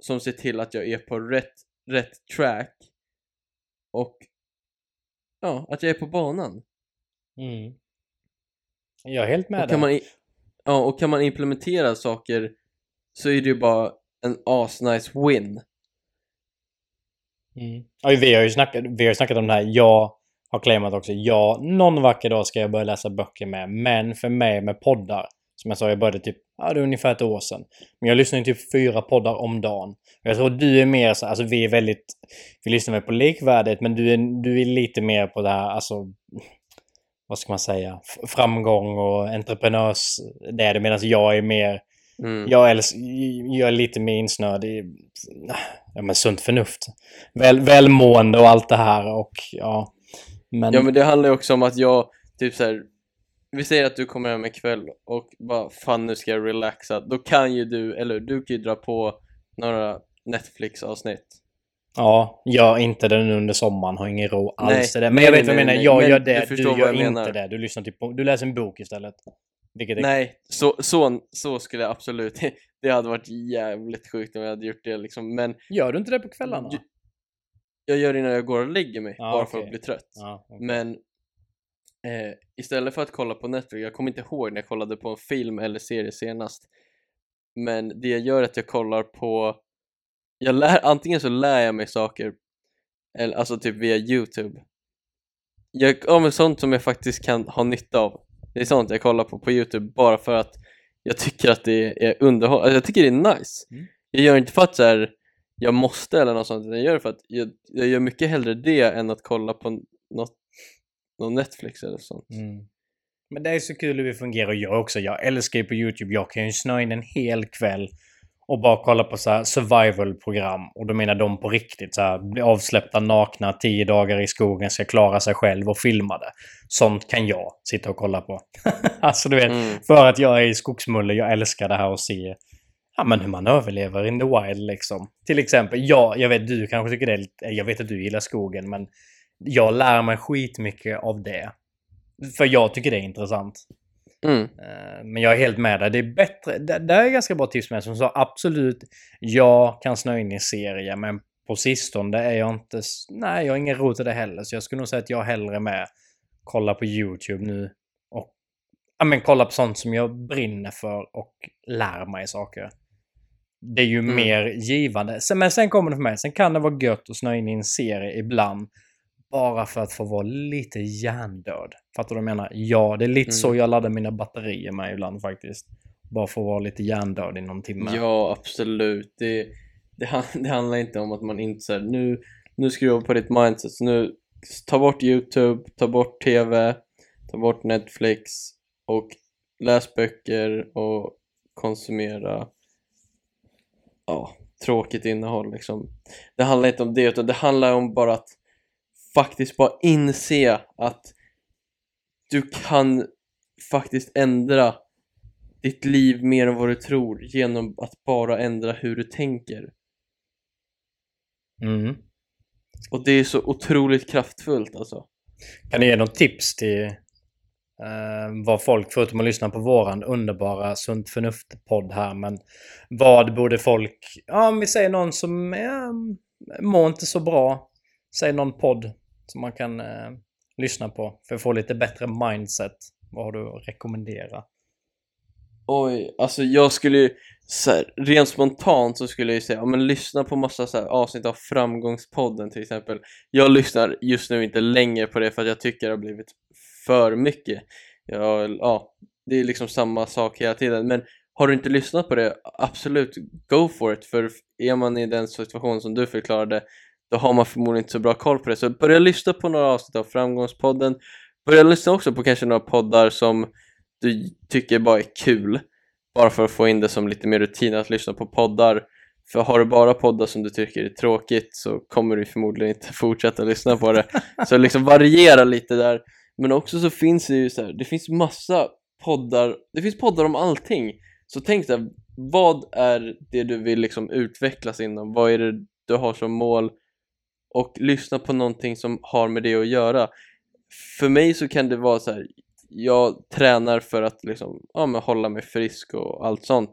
som ser till att jag är på rätt, rätt track och ja, att jag är på banan. Mm. Jag är helt med Och dig. kan, man, i- ja, och kan man implementera saker så är det ju bara en asnice win. Mm. Ja, vi, har ju snackat, vi har ju snackat om det här. Jag har claimat också. Ja, någon vacker dag ska jag börja läsa böcker med. Men för mig med poddar. Som jag sa, jag började typ, ja det är ungefär ett år sedan. Men jag lyssnar ju typ fyra poddar om dagen. Jag tror du är mer så, alltså vi är väldigt, vi lyssnar väl på likvärdigt. Men du är, du är lite mer på det här, alltså, vad ska man säga, framgång och entreprenörs, det är det. Medan jag är mer, Mm. jag, älsk, jag är lite mer insnöad i ja, men sunt förnuft. Väl, välmående och allt det här och ja. Men, Ja men det handlar ju också om att jag, typ så här. Vi säger att du kommer hem ikväll och bara fan nu ska jag relaxa. Då kan ju du, eller du kan ju dra på några Netflix-avsnitt. ja, gör inte det nu under sommaren. Har ingen ro alls Nej, det. Men nej, jag vet nej, vad jag nej, menar. nej. Jag Men gör du det. Du, vad gör jag inte menar. det. Du lyssnar typ på, du läser en bok istället. Är, Nej, så, så, så skulle jag absolut, det hade varit jävligt sjukt om jag hade gjort det liksom. Men Gör du inte det på kvällarna? Ju- jag gör det innan jag går och lägger mig, Ja, bara för okej. att bli trött. Ja, okej. Men eh, istället för att kolla på Netflix, jag kommer inte ihåg när jag kollade på en film eller serie senast. Men det jag gör är att jag kollar på, jag lär, antingen så lär jag mig saker, eller, alltså typ via Youtube. Jag, ja men sånt som jag faktiskt kan ha nytta av. Det är sånt jag kollar på på Youtube bara för att jag tycker att det är underhållande, alltså jag tycker det är nice. Mm. Jag gör inte för att så här, jag måste eller något sånt, utan jag gör det för att jag, jag gör mycket hellre det än att kolla på något, någon Netflix eller sånt. Mm. Men det är så kul hur vi fungerar jag också. Jag älskar ju på YouTube. Jag kan ju snöa in en hel kväll och bara kolla på så survival-program. Och då menar de på riktigt så här bli avsläppta nakna tio dagar i skogen, ska klara sig själv och filma det. Sånt kan jag sitta och kolla på. alltså du vet, Mm. för att jag är i skogsmulle, jag älskar det här och se ja, men hur man överlever in the wild liksom. Till exempel, ja, jag vet du kanske tycker det är lite, jag vet att du gillar skogen, men jag lär mig skitmycket av det. För jag tycker det är intressant. Mm. Eh, Men jag är helt med dig. Det är bättre. Det, det är ganska bra tips med som sa absolut. Jag kan snöa in i serie, men på sistone är jag inte... Nej, jag har ingen ro till det heller. Så jag skulle nog säga att jag hellre med kolla på YouTube nu och ja, men kolla på sånt som jag brinner för och lär mig saker. Det är ju Mm. mer givande. Men sen kommer det för mig. Sen kan det vara gött att snöa in i en serie ibland. Bara för att få vara lite hjärndöd. Fattar du vad jag menar? Ja, det är lite Mm. så jag laddar mina batterier med ibland faktiskt. Bara att vara lite hjärndöd i någon timme. Ja, absolut. Det, det, det handlar inte om att man inte säger nu, nu ska du jobba på ditt mindset. Så nu, ta bort YouTube, ta bort TV, ta bort Netflix och läs böcker och konsumera ja, tråkigt innehåll liksom. Det handlar inte om det utan det handlar om bara att faktiskt bara inse att du kan faktiskt ändra ditt liv mer än vad du tror genom att bara ändra hur du tänker. Mm. Och det är så otroligt kraftfullt alltså. Kan du ge något tips till eh, vad folk, förutom att lyssna på våran underbara Sunt Förnuft-podd här, men vad borde folk, ja om vi säger någon som eh, mår inte så bra, säg någon podd som man kan eh, lyssna på för att få lite bättre mindset. Vad har du att rekommendera? Oj, alltså jag skulle ju så här, rent spontant så skulle jag ju säga, ja men lyssna på massa så här, avsnitt av Framgångspodden till exempel. Jag lyssnar just nu inte längre på det för att jag tycker det har blivit för mycket. Jag, ja, det är liksom samma sak hela tiden, men har du inte lyssnat på det, absolut, go for it, för är man i den situation som du förklarade, då har man förmodligen inte så bra koll på det. Så börja lyssna på några avsnitt av Framgångspodden, börja lyssna också på kanske några poddar som du tycker bara är kul. Bara för att få in det som lite mer rutin att lyssna på poddar. För har du bara poddar som du tycker är tråkigt så kommer du förmodligen inte fortsätta lyssna på det. Så liksom variera lite där. Men också så finns det ju så här, det finns massa poddar det finns poddar om allting. Så tänk så här, vad är det du vill liksom utvecklas inom? Vad är det du har som mål? Och lyssna på någonting som har med det att göra. För mig så kan det vara så här jag tränar för att liksom, ja, men hålla mig frisk och allt sånt.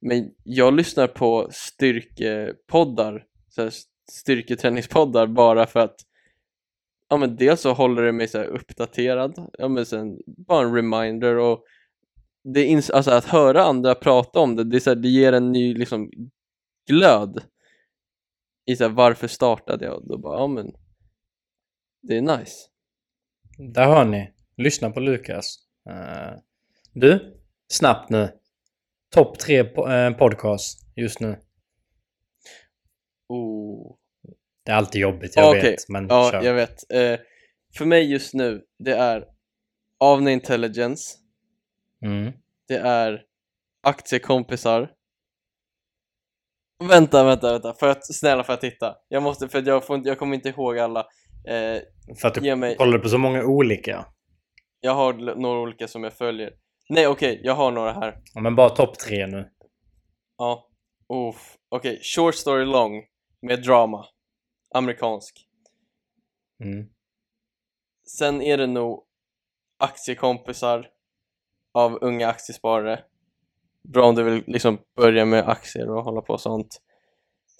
Men jag lyssnar på styrkepoddar så här, styrketräningspoddar bara för att ja men dels så håller det mig så här uppdaterad ja men sen bara en reminder och det är alltså att höra andra prata om det, det, är så här, det ger en ny liksom glöd i så här, varför startade jag och då bara ja men det är nice Där hör ni. Lyssna på Lukas. Eh, du, snabbt nu. Topp tre po- eh, podcast just nu. oh. Det är alltid jobbigt, jag Okej. vet. Men Ja, kör. jag vet. Eh, för mig just nu, det är Avne Intelligence, Mm. det är Aktiekompisar. Vänta, vänta, vänta. För att, snälla för att titta. Jag måste, för att jag, får, inte- jag kommer inte ihåg alla. Eh, För att du mig, kollar på så många olika. jag har några olika som jag följer. Nej, okej, jag har några här. Ja, men bara topp tre nu. Ja. Uff. Okej, Short Story Long med drama. Amerikansk. Mm. Sen är det nog aktiekompisar av unga aktiesparare. Bra om du vill liksom börja med aktier och hålla på och sånt.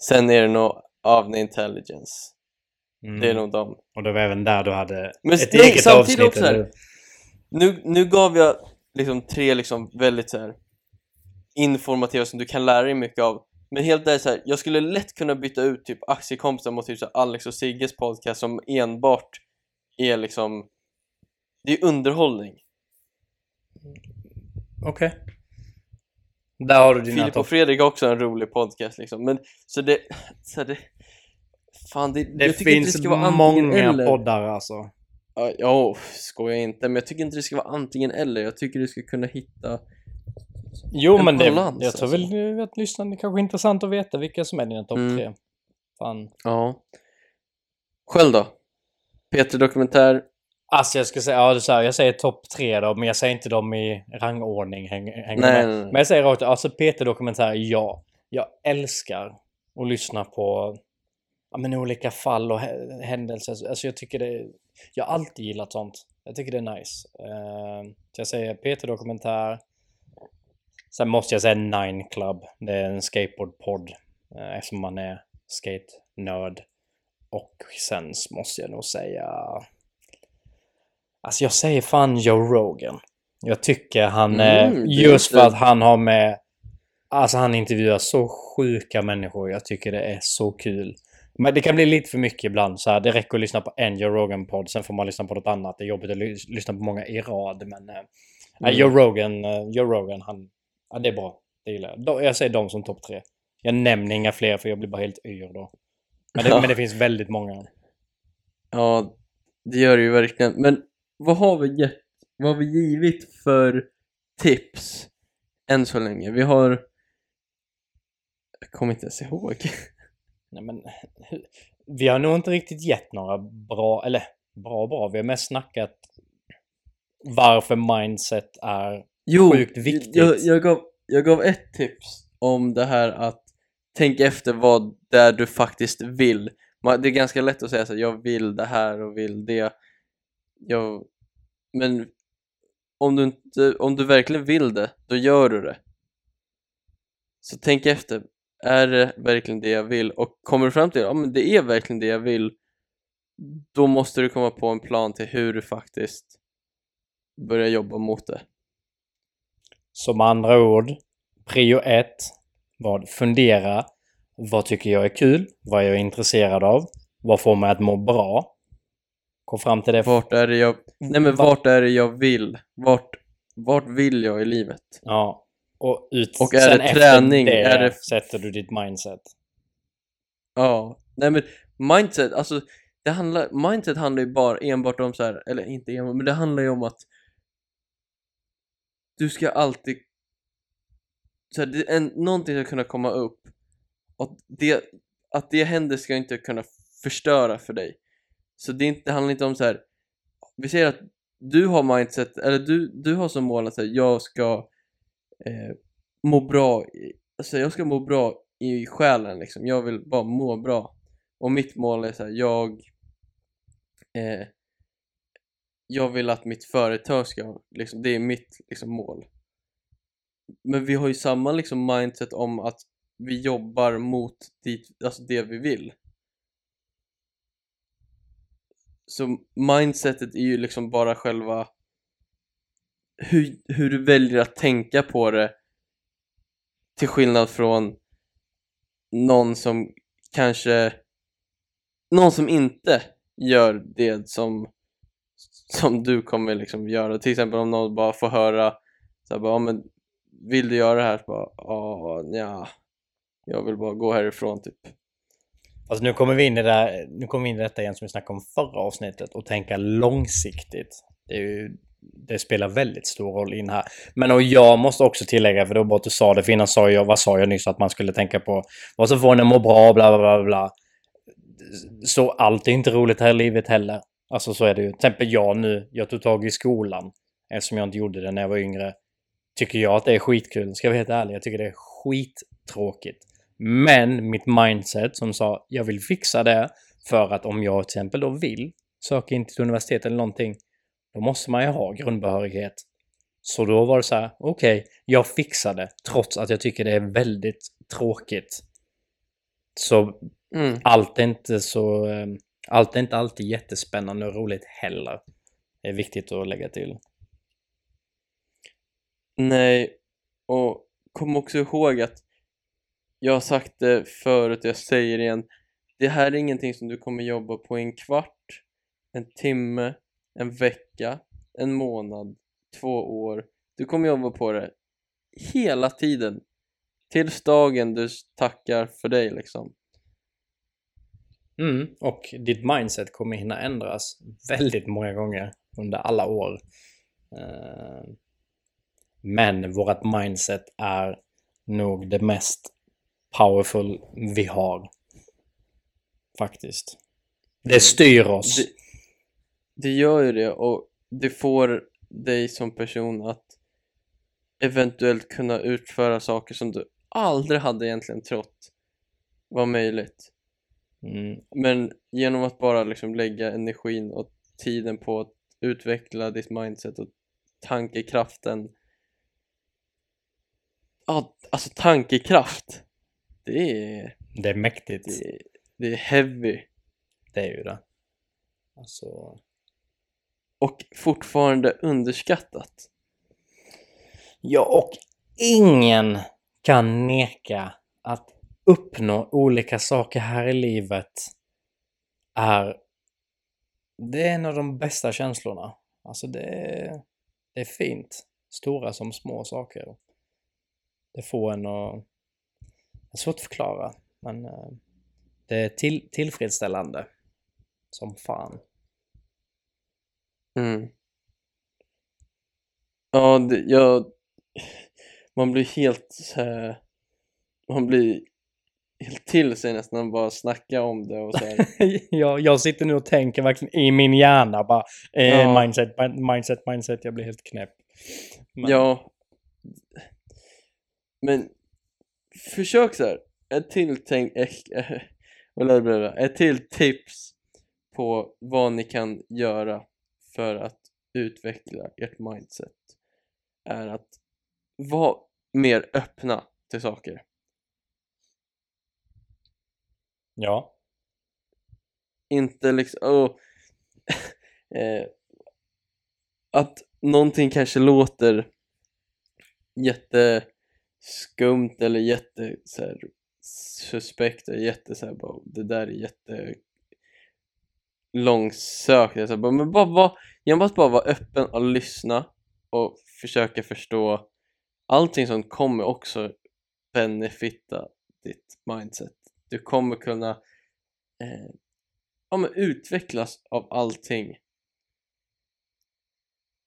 Sen är det nog Avne Intelligence. Mm. Det är nog dem. Och det var även där du hade Men ett nej, eget avsnitt. också här-? Nu, nu gav jag liksom tre liksom väldigt så här informativa som du kan lära dig mycket av. Men helt ärligt så här, jag skulle lätt kunna byta ut typ aktiekompisar mot typ så Alex och Sigges podcast som enbart är liksom det är underhållning. Okej. Där har du dina Filip och. Fredrik har också en rolig podcast liksom, men så det, så det Fan, det, Det jag tycker inte finns det ska vara många eller. poddar alltså. Ja, Ja, skojar inte, men jag tycker inte det ska vara antingen eller. Jag tycker du ska kunna hitta Jo En men det, balans, jag tror alltså. väl att lyssnarna kanske är intressant att veta vilka som är dina topp Mm. tre. Fan. Ja. Själv då? Peter Dokumentär. Alltså jag ska säga, ja, så här, jag säger topp tre då, men jag säger inte dem i rangordning. Häng, häng Nej, nej. Men jag säger rakt alltså Peter Dokumentär, ja. Jag älskar att lyssna på ja, men olika fall och hä- händelser. Alltså jag tycker det, jag har alltid gillat sånt. Jag tycker det är nice. Uh, så jag säger Peter Dokumentär. Sen måste jag säga Nine Club. Det är en skateboardpodd. Uh, eftersom man är skate nörd. Och sen måste jag nog säga... Alltså jag säger fan Joe Rogan. Jag tycker han, Mm, just för att han har med... Alltså han intervjuar så sjuka människor. Jag tycker det är så kul. Men det kan bli lite för mycket ibland. Så här, det räcker att lyssna på en Joe Rogan-podd, sen får man lyssna på något annat. Det är jobbigt att lys- lyssna på många i rad. Men eh, Mm. Joe Rogan, eh, Joe Rogan han, ja, det är bra. Det gillar jag. Jag säger dem som topp tre. Jag nämner inga fler för jag blir bara helt yr då. Men det, Ja. men det finns väldigt många. Ja, det gör det ju verkligen. Men vad har vi gett, vad har vi givit för tips än så länge? Vi har... Jag kommer inte ens ihåg. Nej, men, vi har nog inte riktigt gett några bra, eller bra bra. Vi har mest snackat varför mindset är Jo, Sjukt viktigt. Jag, jag, gav, jag gav ett tips om det här att tänka efter vad det är du faktiskt vill. Det är ganska lätt att säga så här, jag vill det här och vill det. Jag, men om du, inte, om du verkligen vill det, då gör du det. Så tänk efter, är det verkligen det jag vill? Och kommer du fram till ja men det är verkligen det jag vill, då måste du komma på en plan till hur du faktiskt börjar jobba mot det. Så med andra ord, prio ett, vad fundera. Vad tycker jag är kul? Vad är jag intresserad av? Vad får mig att må bra? Kom fram till det. Vart är det jag, nej men vart är det jag vill? Vart, vart vill jag i livet? Ja. Och, ut, Och är det träning? det, Är det- sätter du ditt mindset. Ja, nej men mindset, alltså det handlar, mindset handlar ju bara enbart om så här, eller inte enbart, men det handlar ju om att du ska alltid så här, det, en, någonting ska kunna komma upp och det, att det händer ska inte kunna förstöra för dig. Så det, inte, det handlar inte om så här. vi säger att du har mindset, eller du, du har som mål att säga jag ska eh, må bra, i, alltså jag ska må bra i själen liksom, jag vill bara må bra. Och mitt mål är så här, jag eh, jag vill att mitt företag ska, liksom, det är mitt liksom, mål. Men vi har ju samma liksom, mindset om att vi jobbar mot dit, alltså det vi vill. Så mindsetet är ju liksom bara själva hur, hur du väljer att tänka på det till skillnad från någon som kanske någon som inte gör det som som du kommer liksom göra. Till exempel om någon bara får höra så här, bara, men vill du göra det här? Så bara, ja, nja, jag vill bara gå härifrån typ. Alltså nu kommer vi in i det, här, nu kommer vi in i detta igen som vi snackade om förra avsnittet och tänka långsiktigt. Det, är ju, det spelar väldigt stor roll in här. Men och jag måste också tillägga, för det var bara att du sa det, för innan sa jag, vad sa jag nyss, att man skulle tänka på vad som får en att må bra, bla bla bla bla. Så allt är inte roligt här i livet heller. Alltså så är det ju. Till exempel jag nu, jag tog tag i skolan. Eftersom jag inte gjorde det när jag var yngre. Tycker jag att det är skitkul. Ska jag vara helt ärlig, jag tycker det är skittråkigt. Men mitt mindset som sa jag vill fixa det för att om jag till exempel då vill söka in till universitet eller någonting då måste man ju ha grundbehörighet. Så då var det så här, okej, jag fixar det trots att jag tycker det är väldigt tråkigt. Så Mm. allt är inte så... eh, Allt är inte alltid jättespännande och roligt heller. Det är viktigt att lägga till. Nej, och kom också ihåg att jag har sagt det förut och jag säger det igen. Det här är ingenting som du kommer jobba på i en kvart, en timme, en vecka, en månad, två år. Du kommer jobba på det hela tiden. Tills dagen du tackar för dig liksom. Mm, och ditt mindset kommer hinna ändras väldigt många gånger under alla år. Eh, men vårt mindset är nog det mest powerful vi har. Faktiskt. Det styr oss. Det, det gör ju det och det får dig som person att eventuellt kunna utföra saker som du aldrig hade egentligen trott var möjligt. Mm, Men genom att bara liksom lägga energin och tiden på att utveckla ditt mindset och tankekraften Ja, alltså tankekraft Det är, det är mäktigt. det, Det är heavy. Det är ju det. Alltså... Och fortfarande underskattat. Ja, och ingen kan neka att uppnå olika saker här i livet är... Det är en av de bästa känslorna. Alltså det är, det är fint. Stora som små saker. Det får en att... Det är svårt att förklara, men eh, det är till, tillfredsställande. Som fan. Mm. Ja, det, jag... Man blir helt här... Man blir helt till sig nästan bara snacka om det och så här. jag, jag sitter nu och tänker verkligen i min hjärna bara eh, Ja. mindset, mindset, mindset. Jag blir helt knäpp. Men- Ja. Men försök så här. Ett till tänk, ett till tips på vad ni kan göra för att utveckla ert mindset är att vara mer öppna till saker. Ja. Inte liksom, åh, eh, att någonting kanske låter skumt eller jätte så här, suspekt och jätte så här, bara, det där är jätte långsökt. Jag så här, bara, men bara, bara, jag måste bara vara öppen och lyssna och försöka förstå allting som kommer också benefitta ditt mindset. Du kommer kunna eh, ja, men utvecklas av allting.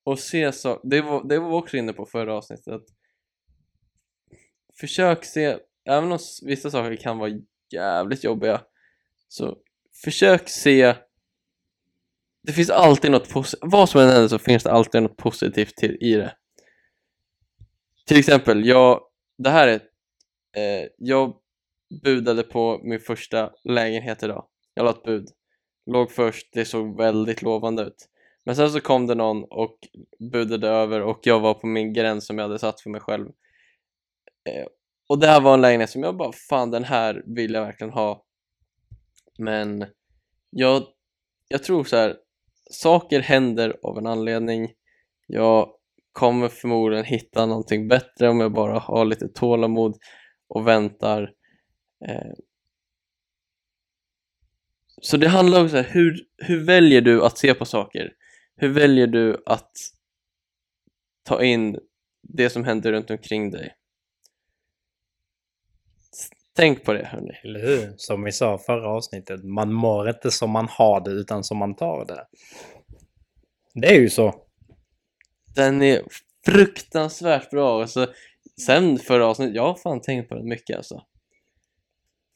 Och se så, det var, det var vi också inne på förra avsnittet, att försök se, även om vissa saker kan vara jävligt jobbiga, så försök se det finns alltid något positivt, vad som än händer så finns det alltid något positivt till, i det. Till exempel, jag, det här är, eh, jag budade på min första lägenhet idag. Jag la ett bud. Låg först, det såg väldigt lovande ut. Men sen så kom det någon och budade över och jag var på min gräns som jag hade satt för mig själv. Eh, och det här var en lägenhet som jag bara, fan den här vill jag verkligen ha. Men jag, jag tror så här, saker händer av en anledning. Jag kommer förmodligen hitta någonting bättre om jag bara har lite tålamod och väntar. Eh, så det handlar om så här, hur, hur väljer du att se på saker? Hur väljer du att ta in det som händer runt omkring dig? Tänk på det hörni. Eller hur? Som vi sa förra avsnittet, man mår inte som man har det utan som man tar det. Det är ju så. Den är fruktansvärt bra. Alltså, sen förra avsnittet, jag har fan tänkt på den mycket alltså.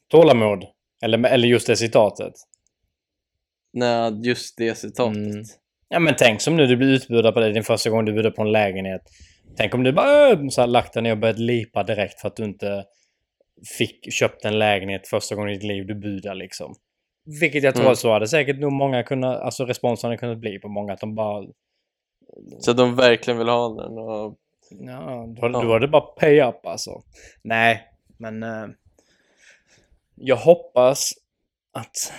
Tålamod. Eller, eller just det citatet. När just det citatet. Mm. Ja men tänk som nu du blir utbudad på det din första gång du budar på en lägenhet. Tänk om du bara äh, så här, lagt dig ner och börjat lipa direkt för att du inte fick köpt en lägenhet första gången i ditt liv du budar liksom. Vilket jag tror Mm. så hade säkert nog många kunnat, alltså responsen hade kunnat bli på många att de bara Så att de verkligen vill ha den. Och, Ja, då, Ja. då var det bara pay up alltså. Nej, men eh, jag hoppas att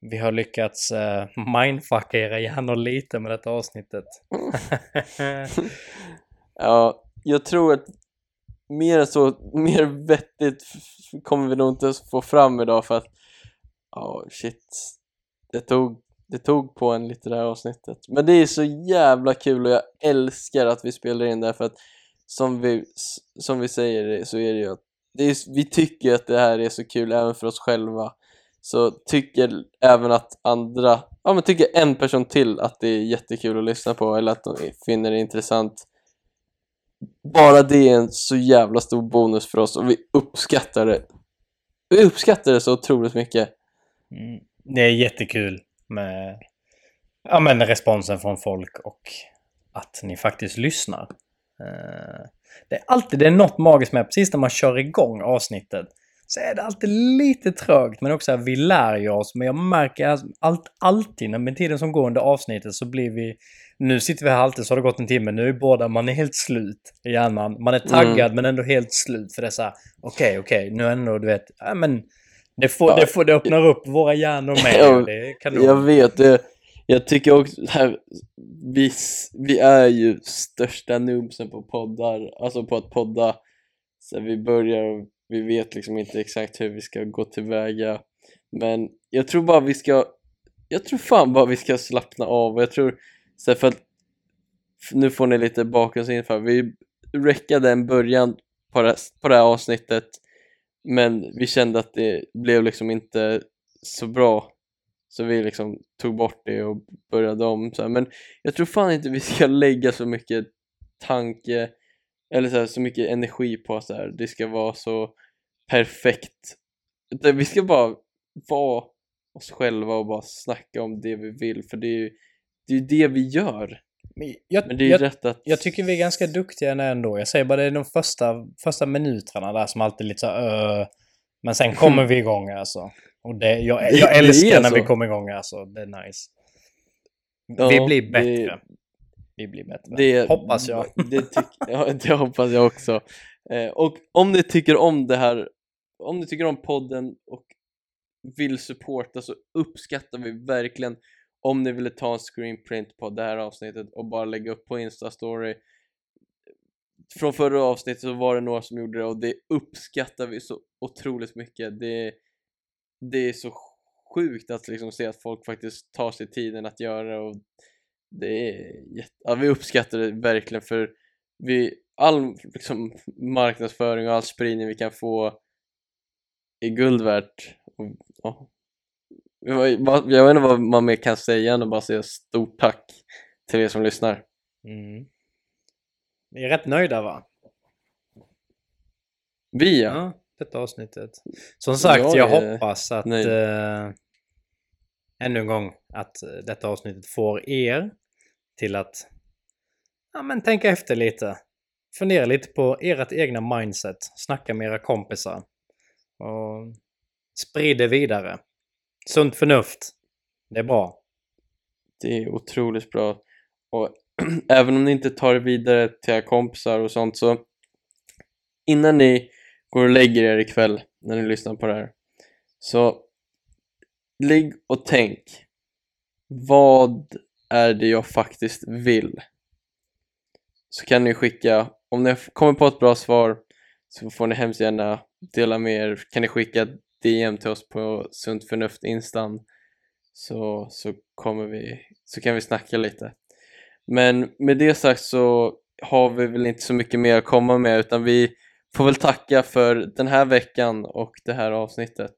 vi har lyckats eh, mindfucka era hjärnor lite med detta avsnittet. ja, jag tror att mer så, mer vettigt kommer vi nog inte få fram idag för att ja, shit. Det tog, det tog på en lite det här avsnittet. Men det är så jävla kul och jag älskar att vi spelar in det här för att som vi, som vi säger så är det ju att det är, vi tycker att det här är så kul även för oss själva. Så tycker även att andra, ja men tycker en person till att det är jättekul att lyssna på eller att de finner det intressant. Bara det är en så jävla stor bonus för oss och vi uppskattar det. Vi uppskattar det så otroligt mycket. Mm. Det är jättekul med ja, men responsen från folk och att ni faktiskt lyssnar. Eh, det är alltid det är något magiskt med, precis när man kör igång avsnittet, så är det alltid lite trögt. Men också att vi lär ju oss. Men jag märker att allt, alltid, när med tiden som går under avsnittet så blir vi... Nu sitter vi här alltid så har det gått en timme. Nu är båda, man är helt slut i hjärnan. Man är taggad men ändå helt slut. För det är så här, okej, okej, nu är ändå, du vet, ja men Det, får, Ja. det, får, det öppnar upp våra hjärnor med. Ja, det är kanon. Jag vet det. Jag tycker också här, vi, vi är ju största noobsen på poddar, alltså på att podda. Så vi börjar vi vet liksom inte exakt hur vi ska gå tillväga. Men jag tror bara vi ska, jag tror fan bara vi ska slappna av och jag tror, så för att nu får ni lite bakgrundsinfo. Vi räckade en början på det, på det här avsnittet men vi kände att det blev liksom inte så bra så vi liksom tog bort det och började om så här. men jag tror fan inte vi ska lägga så mycket tanke eller så, här, så mycket energi på att så här, det ska vara så perfekt vi ska bara vara oss själva och bara snacka om det vi vill för det är ju det, är det vi gör Men jag, men det är ju jag, rätt att jag tycker vi är ganska duktiga ändå. Jag säger bara det är de första, första minuterna där som alltid är lite så här, "Öh." Men sen kommer vi igång alltså. Och det, jag, Det- jag det älskar är när så. vi kommer igång alltså. Det är nice. Ja, vi blir det- bättre. Vi blir bättre. Det, Hoppas jag. Det, ja, det hoppas jag också. Eh, och om ni tycker om det här, om ni tycker om podden och vill supporta så uppskattar vi verkligen om ni ville ta en screenprint på det här avsnittet och bara lägga upp på Insta-story. Från förra avsnittet så var det några som gjorde det och det uppskattar vi så otroligt mycket. Det, det är så sjukt att liksom se att folk faktiskt tar sig tiden att göra det och det är jätte... ja, vi uppskattar det verkligen för vi, all liksom, marknadsföring och all spridning vi kan få är guld värt. Och, ja. Jag vet inte vad man mer kan säga än att bara säga stort tack till er som lyssnar. Mm. Vi är rätt nöjda va? Vi ja. Ja, detta avsnittet. Som sagt, Jag jag, hoppas att eh, ännu en gång att eh, detta avsnittet får er till att ja, men tänka efter lite. Fundera lite på ert egna mindset. Snacka med era kompisar. Och sprid det vidare. Sunt förnuft. Det är bra. Det är otroligt bra. Och även om ni inte tar det vidare till era kompisar och sånt så innan ni går och lägger er ikväll när ni lyssnar på det här så ligg och tänk vad är det jag faktiskt vill? Så kan ni skicka, om ni kommer på ett bra svar så får ni hemskt gärna dela med er, kan ni skicka DM till oss på Sunt Förnuft Instan så, så kommer vi, så kan vi snacka lite. Men med det sagt så har vi väl inte så mycket mer att komma med utan vi får väl tacka för den här veckan och det här avsnittet.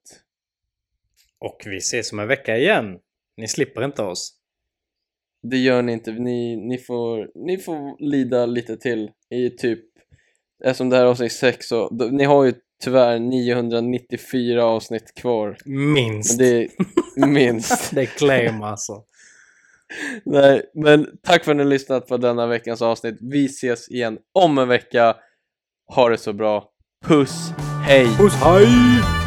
Och vi ses om en vecka igen. Ni slipper inte oss. Det gör ni inte, ni, ni, får, ni får lida lite till i typ, eftersom det här är avsnitt 6 så, då, ni har ju tyvärr 994 avsnitt kvar. Minst. Men det är minst. det är claim alltså. Nej, men tack för att ni har lyssnat på denna veckans avsnitt. Vi ses igen om en vecka. Ha det så bra. Puss, hej! Puss hej!